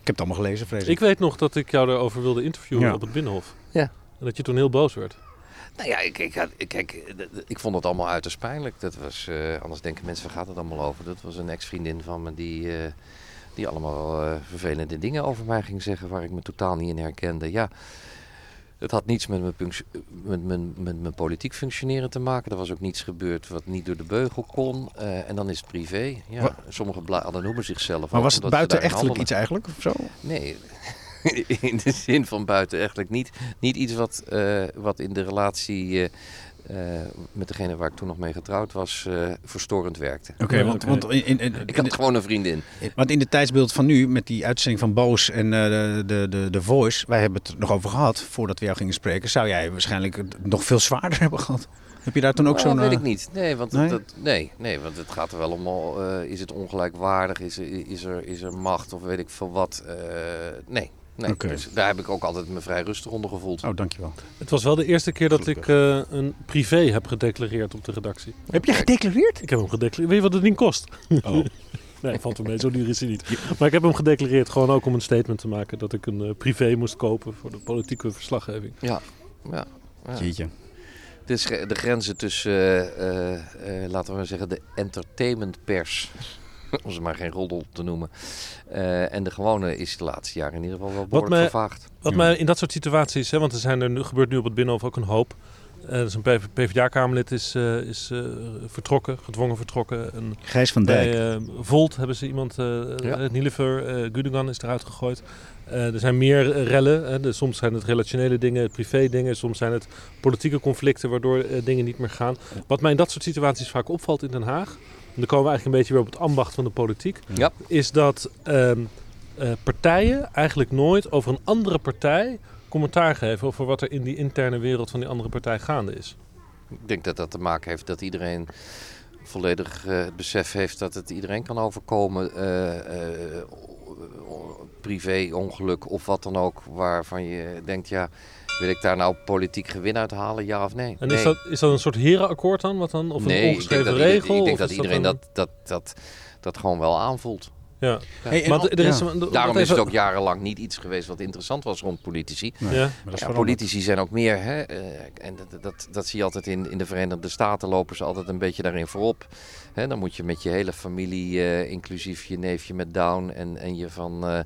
Ik heb het allemaal gelezen, vrees ik. Ik weet nog dat ik jou daarover wilde interviewen Ja. op het Binnenhof. Ja. En dat je toen heel boos werd. Nou ja, ik, ik, ik- kijk, eh, ik vond het allemaal uiterst pijnlijk. Dat was, eh, anders denken mensen, waar gaat het allemaal over? Dat was een ex-vriendin van me die, eh, die allemaal vervelende dingen over mij ging zeggen waar ik me totaal niet in herkende. Ja, het had niets met mijn, met, mijn, met mijn politiek functioneren te maken. Er was ook niets gebeurd wat niet door de beugel kon. En dan is het privé. Ja, sommige bladen noemen zichzelf maar was het buitenechtelijk iets eigenlijk? Of zo? Nee, in de zin van buitenechtelijk niet. Niet iets wat, eh, wat in de relatie eh, eh, met degene waar ik toen nog mee getrouwd was, eh, verstorend werkte. Oké, want, want, in, in, in- Ik had gewoon een vriendin. want in de tijdsbeeld van nu, met die uitzending van Boos en eh, de, de, de, Voice, wij hebben het er nog over gehad voordat we jou gingen spreken, zou jij waarschijnlijk het nog veel zwaarder hebben gehad. Heb je daar toen ook Nou, zo'n... weet eh, ik niet. Nee, want nee? Het, dat, nee, nee, want het gaat er wel om, eh, is het ongelijkwaardig, is er, is, er, is er macht of weet ik veel wat. eh, nee, nee. Dus daar heb ik ook altijd me vrij rustig onder gevoeld. Oh, dankjewel. Het was wel de eerste keer dat ik eh, een privé heb gedeclareerd op de redactie. Heb je gedeclareerd? Ik heb hem gedeclareerd. Weet je wat het ding kost? Oh. Nee, valt er mee. Zo duur is hij niet. Maar ik heb hem gedeclareerd gewoon ook om een statement te maken dat ik een eh, privé moest kopen voor de politieke verslaggeving. Ja, ja. ja. Jeetje. Dus de grenzen tussen, eh, eh, eh, laten we maar zeggen, de entertainmentpers, om ze maar geen roddel te noemen, eh, en de gewone is de laatste jaren in ieder geval wel behoorlijk vervaagd. Wat Ja. mij in dat soort situaties, hè, want er zijn er nu, gebeurt nu op het Binnenhof ook een hoop. Eh dus een PvdA-kamerlid is, eh, is eh, vertrokken, gedwongen vertrokken. En Gijs van Dijk. bij Volt hebben ze iemand, eh Ja. Nilever, is eruit gegooid. Eh, er zijn meer rellen. Hè. Dus soms zijn het relationele dingen, privé dingen. Soms zijn het politieke conflicten waardoor dingen niet meer gaan. Wat mij in dat soort situaties vaak opvalt in Den Haag. En dan komen we eigenlijk een beetje weer op het ambacht van de politiek. Ja. Is dat ehm, eh, partijen eigenlijk nooit over een andere partij commentaar geven over wat er in die interne wereld van die andere partij gaande is. Ik denk dat dat te maken heeft dat iedereen volledig eh, het besef heeft dat het iedereen kan overkomen. eh, eh, privé, ongeluk of wat dan ook, waarvan je denkt, ja, wil ik daar nou politiek gewin uit halen, ja of nee? En nee. is, dat, is dat een soort herenakkoord dan? Wat dan? Of nee, een ik denk ongeschreven ieder- regel? ik denk dat iedereen een- dat, dat, dat, dat gewoon wel aanvoelt. Ja. Hey, Maar al- er is, ja. Daarom is even- het ook jarenlang niet iets geweest wat interessant was rond politici. Nee, Ja. maar dat is Ja, veranderd. politici zijn ook meer, hè, eh, en dat, dat, dat zie je altijd in, in de Verenigde Staten, lopen ze altijd een beetje daarin voorop. Hè, dan moet je met je hele familie, eh, inclusief je neefje met Down en, en je van eh,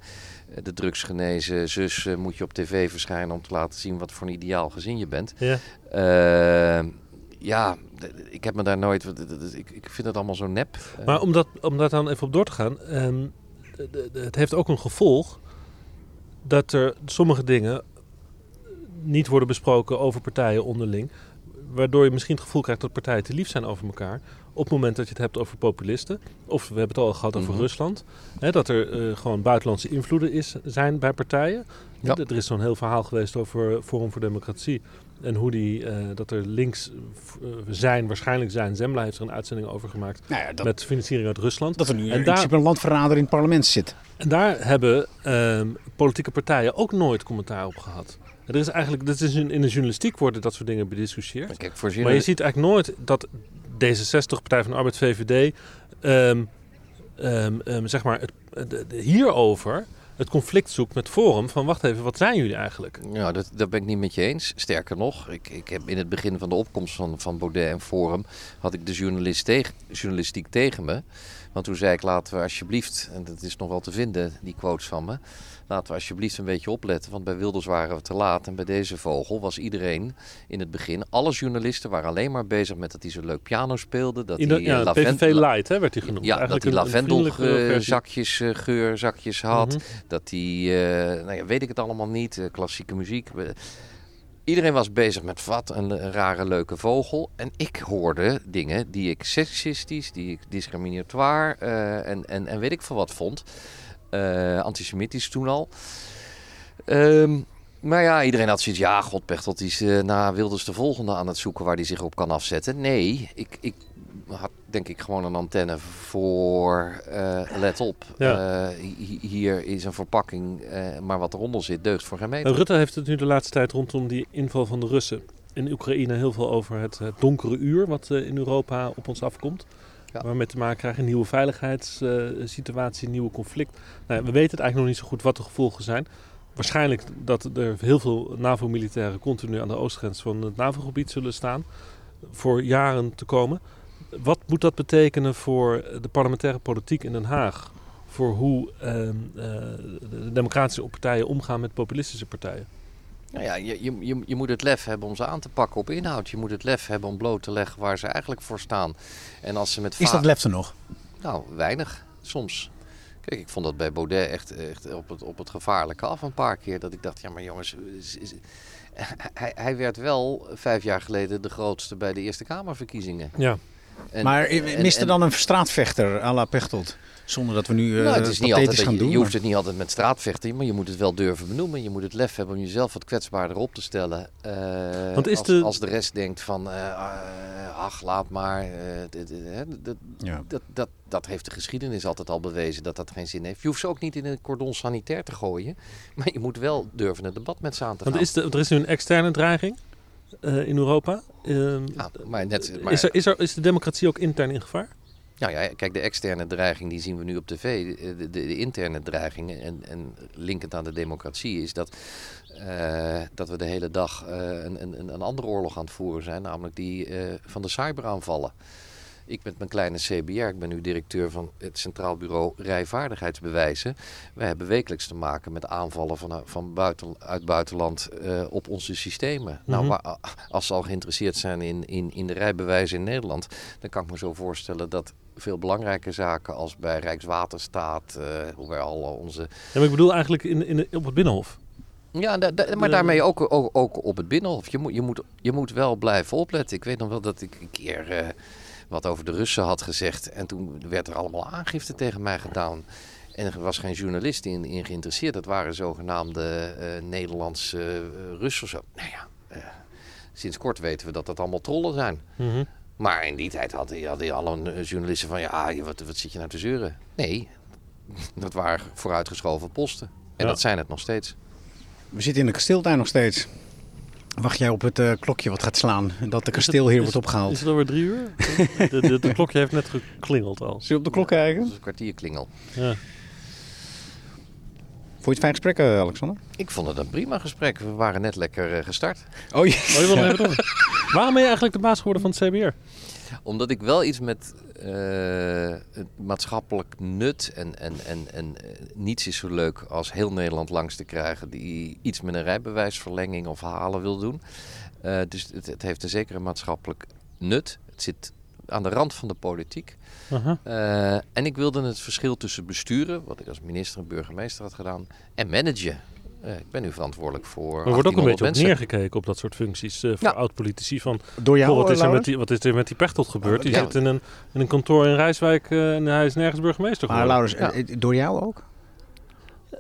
de drugsgenezen zus, eh, moet je op tv verschijnen om te laten zien wat voor een ideaal gezin je bent. Ja. Eh, ja, ik heb me daar nooit, ik, ik vind het allemaal zo nep. Eh, Maar om, dat, om daar dan even op door te gaan. ehm, het heeft ook een gevolg dat er sommige dingen niet worden besproken over partijen onderling. Waardoor je misschien het gevoel krijgt dat partijen te lief zijn over elkaar. Op het moment dat je het hebt over populisten. Of we hebben het al gehad over Mhm. Rusland. Hè, dat er eh, gewoon buitenlandse invloeden is, zijn bij partijen. Ja. Er is zo'n heel verhaal geweest over Forum voor Democratie. En hoe die, eh, dat er links eh, zijn, waarschijnlijk zijn. Zembla heeft er een uitzending over gemaakt. Nou ja, dat, met financiering uit Rusland. dat er nu En daar- een landverrader in het parlement zit. En daar hebben ehm, politieke partijen ook nooit commentaar op gehad. Er is eigenlijk, dat is in, in de journalistiek worden dat soort dingen bediscussieerd. Kijk, Maar je ziet eigenlijk nooit dat D66, Partij van de Arbeid, VVD, ehm, ehm, ehm, zeg maar, het, hierover het conflict zoekt met Forum. Van wacht even, wat zijn jullie eigenlijk? Ja, dat, ben ik niet met je eens. Sterker nog, ik, ik heb in het begin van de opkomst van, van Baudet en Forum... had ik de journalist journalistiek tegen me. Want toen zei ik, laten we alsjeblieft... en dat is nog wel te vinden, die quotes van me... laten we alsjeblieft een beetje opletten. Want bij Wilders waren we te laat. En bij deze vogel was iedereen in het begin... alle journalisten waren alleen maar bezig met dat hij zo leuk piano speelde. Dat de, hij, eh, ja, lavend- PVV Light hè, werd hij genoemd. Ja, dat Eigenlijk hij een- een vriendelijke versie. lavendelzakjes, uh, geurzakjes had. Mhm. Dat hij, eh, nou ja, weet ik het allemaal niet, eh, klassieke muziek. Eh, Iedereen was bezig met wat een, een rare leuke vogel. En ik hoorde dingen die ik seksistisch, die ik discriminatoire eh, en, en, en weet ik veel wat vond. Eh, antisemitisch toen al. Ehm, maar ja, iedereen had zoiets. Ja, God, Pechtold die is eh, na Wilders de volgende aan het zoeken waar hij zich op kan afzetten. Nee, ik, ik had denk ik gewoon een antenne voor. eh, let op, Ja. eh, hi- hier is een verpakking, maar wat eronder zit deugt voor geen meter. Rutte heeft het nu de laatste tijd rondom die inval van de Russen in Oekraïne heel veel over het, donkere uur wat in Europa op ons afkomt. Ja. Waar we mee te maken krijgen, een nieuwe veiligheidssituatie, een nieuwe conflict. Nou, we weten het eigenlijk nog niet zo goed wat de gevolgen zijn. Waarschijnlijk dat er heel veel NAVO-militairen continu aan de oostgrens van het NAVO-gebied zullen staan. Voor jaren te komen. Wat moet dat betekenen voor de parlementaire politiek in Den Haag? Voor hoe ehm, eh, de democratische partijen omgaan met populistische partijen? Nou ja, je, je, je, je moet het lef hebben om ze aan te pakken op inhoud. Je moet het lef hebben om bloot te leggen waar ze eigenlijk voor staan. En als ze met Is dat lef er nog? Nou, weinig. Soms. Kijk, ik vond dat bij Baudet echt, echt op, het, op het gevaarlijke af een paar keer. Dat ik dacht, ja maar jongens... is- is- hij, hij werd wel vijf jaar geleden de grootste bij de Eerste Kamerverkiezingen. Ja, En- maar mist er dan een straatvechter à la Pechtold? Zonder dat we nu eh nou, het is niet pathetisch altijd, gaan je, doen. je hoeft het niet altijd met straatvechten, maar je moet het wel durven benoemen. Je moet het lef hebben om jezelf wat kwetsbaarder op te stellen. Eh, Want is als, de- als de rest denkt van, eh, eh, ach, laat maar. eh, dit- dit- hè, dat, Ja. dat, dat, dat heeft de geschiedenis altijd al bewezen dat dat geen zin heeft. Je hoeft ze ook niet in een cordon sanitair te gooien, maar je moet wel durven het debat met ze aan te gaan. want is de, er is nu een externe dreiging eh, in Europa. Ehm, Ja, maar net, maar, is, er, is, er, is de democratie ook intern in gevaar? Nou ja, kijk, de externe dreiging die zien we nu op tv. De, de, de interne dreigingen en, en linkend aan de democratie is dat, eh, dat we de hele dag eh, een, een, een andere oorlog aan het voeren zijn, namelijk die eh, van de cyberaanvallen. Ik met mijn kleine CBR, ik ben nu directeur van het Centraal Bureau Rijvaardigheidsbewijzen. Wij hebben wekelijks te maken met aanvallen van, van buiten, uit buitenland eh, op onze systemen. Nou, Mhm. waar- als ze al geïnteresseerd zijn in, in, in de rijbewijzen in Nederland, dan kan ik me zo voorstellen dat veel belangrijke zaken als bij Rijkswaterstaat, eh, hoe wij al onze Ja, maar ik bedoel eigenlijk in, in, op het Binnenhof. ja, da- da- maar daarmee ook, ook, ook op het binnenhof. Je moet, je, moet, je moet wel blijven opletten. Ik weet nog wel dat ik een keer eh, wat over de Russen had gezegd. En toen werd er allemaal aangifte tegen mij gedaan. En er was geen journalist in, in geïnteresseerd. Dat waren zogenaamde eh, Nederlandse eh, Russen of zo. Nou ja, eh, sinds kort weten we dat dat allemaal trollen zijn. Mhm. Maar in die tijd hadden, hadden alle eh, journalisten van... Ja, je- wat, wat zit je nou te zeuren? Nee, dat waren vooruitgeschoven posten. En Ja. dat zijn het nog steeds. We zitten in de kasteeltuin nog steeds. Wacht jij op het eh, klokje wat gaat slaan en dat de kasteelheer Is wordt het- opgehaald? Is het alweer drie uur? de, de, de klokje heeft net geklingeld al. Zul je op de klok Dat kijken? is een kwartierklingel. Ja. Vond je het fijn gesprek, eh, Alexander? Ik vond het een prima gesprek. We waren net lekker eh, gestart. Oh, ja. Oh, je even. Waarom ben je eigenlijk de baas geworden van het CBR? Omdat ik wel iets met eh, maatschappelijk nut en, en, en, en eh, niets is zo leuk als heel Nederland langs te krijgen die iets met een rijbewijsverlenging of halen wil doen. Eh, dus het, het heeft een zekere maatschappelijk nut. Het zit aan de rand van de politiek. En ik wilde het verschil tussen besturen, wat ik als minister en burgemeester had gedaan, en managen. Eh, ik ben nu verantwoordelijk voor. Er wordt ook een 1800 beetje op neergekeken op dat soort functies eh, voor Ja. oud-politici. Van, Door jou, wat, is er met Laurens? die, wat is er met die Pechtold gebeurd? Die Ja. zit in een, in een kantoor in Rijswijk eh, en hij is nergens burgemeester Maar geworden. Laurens, Ja. eh, eh, door jou ook?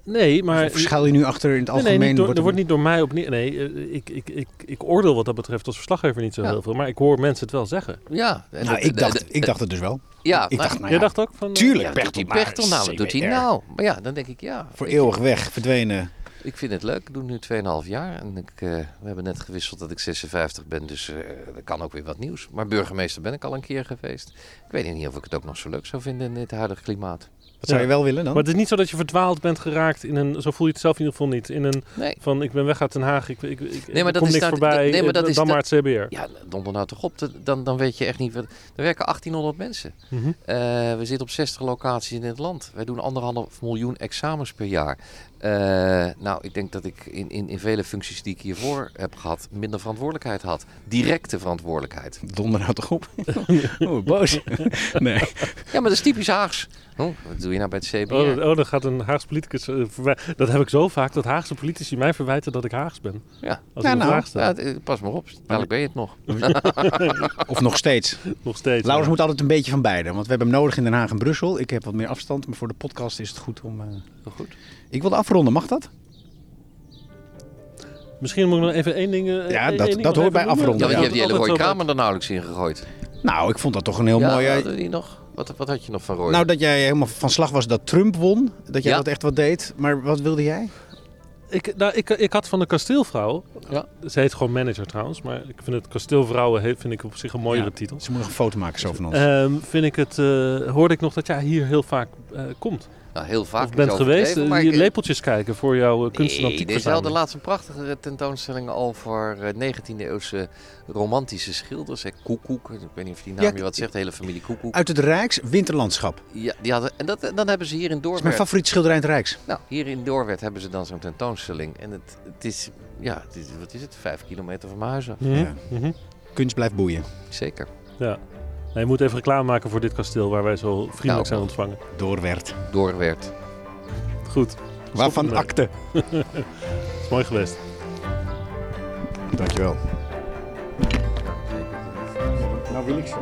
nee, maar... Of schuil je nu achter in het Nee, algemeen? nee, niet door, wordt er wordt niet door mij op. Nee, ik, ik, ik, ik oordeel wat dat betreft als verslaggever niet zo Ja. heel veel. Maar ik hoor mensen het wel zeggen. Ja, en Nou, dat- ik dacht, ik dacht het dus wel. Ja, ik nou, dacht, nou Jij ja, dacht ook van... tuurlijk, Ja, doet Pechtold, die maar Pechtold nou, wat doet hij nou? Maar ja, dan denk ik ja. Voor eeuwig weg, verdwenen. Ik vind het leuk. Ik doe nu 2,5 jaar. En ik, eh, we hebben net gewisseld dat ik 56 ben. Dus eh er kan ook weer wat nieuws. Maar burgemeester ben ik al een keer geweest. Ik weet niet of ik het ook nog zo leuk zou vinden in dit huidige klimaat. Wat zou Ja. je wel willen dan? Maar het is niet zo dat je verdwaald bent geraakt in een... Zo voel je het zelf in ieder geval niet. In een Nee. van ik ben weg uit Den Haag, ik, ik, ik Nee, maar dat komt is niks voorbij, nee, maar dat eh, is dan dat- maar het CBR. Ja, donder nou toch op. Dan, dan weet je echt niet... Wat, er werken 1800 mensen. Mhm. Eh, we zitten op 60 locaties in het land. Wij doen anderhalf miljoen examens per jaar. Eh, nou, ik denk dat ik in, in, in vele functies die ik hiervoor heb gehad, minder verantwoordelijkheid had. Directe verantwoordelijkheid. Donder nou toch op. oh, boos. nee. Ja, maar dat is typisch Haags. Oh, wat doe je nou bij het CBR? Oh, oh, dan gaat een Haagse politicus eh. Dat heb ik zo vaak, dat Haagse politici mij verwijten dat ik Haags ben. Ja. Als Ja, nou. Ja, eh, pas maar op. Dadelijk ben je het nog. Of nog steeds. Nog steeds. Laurens ja. moet altijd een beetje van beide. Want we hebben hem nodig in Den Haag en Brussel. Ik heb wat meer afstand. Maar voor de podcast is het goed om... eh, Goed. Ik wilde afronden. Mag dat? Misschien moet ik nog even één ding... eh, Ja, één dat- ding dat hoort bij noemen. afronden, Ja, want je ja. hebt die hele zo kamer er nauwelijks in gegooid. Nou, ik vond dat toch een heel ja, mooi... hadden die nog? Wat, wat had je nog van Roy? Nou, dat jij helemaal van slag was dat Trump won. Dat jij Ja. dat echt wat deed. Maar wat wilde jij? Ik, nou, ik, ik had van de kasteelvrouw... Ja. Ze heet gewoon manager trouwens. Maar ik vind het kasteelvrouwen vind ik op zich een mooiere Ja. titel. Ze moet nog een foto maken zo van ons. Ehm, vind ik het, eh, hoorde ik nog dat jij hier heel vaak eh, komt. Nou, heel vaak of is bent geweest. eh, maar hier ik- lepeltjes kijken voor jouw uh, kunst- en Nee, antiek deze hadden verzameling. laatst een prachtige tentoonstelling over eh, 19e-eeuwse romantische schilders. Hè, Koekoek, ik weet niet of die naam Ja, je wat zegt, de hele familie Koekoek. Uit het Rijks winterlandschap. Ja, die hadden, en dat, dan hebben ze hier in is mijn Doorwerth... favoriete schilderij in het Rijks. Nou, hier in Doorwerth hebben ze dan zo'n tentoonstelling. En het, het is, ja, het is, wat is het, vijf kilometer van mijn huis af. Ja. mhm. Kunst blijft boeien. Zeker. Ja. Nee, je moet even reclame maken voor dit kasteel waar wij zo vriendelijk Nou. zijn ontvangen. Doorwerd. Doorwerth. Goed, Waarvan akte. is mooi geweest. Dankjewel. Nou wil ik zo.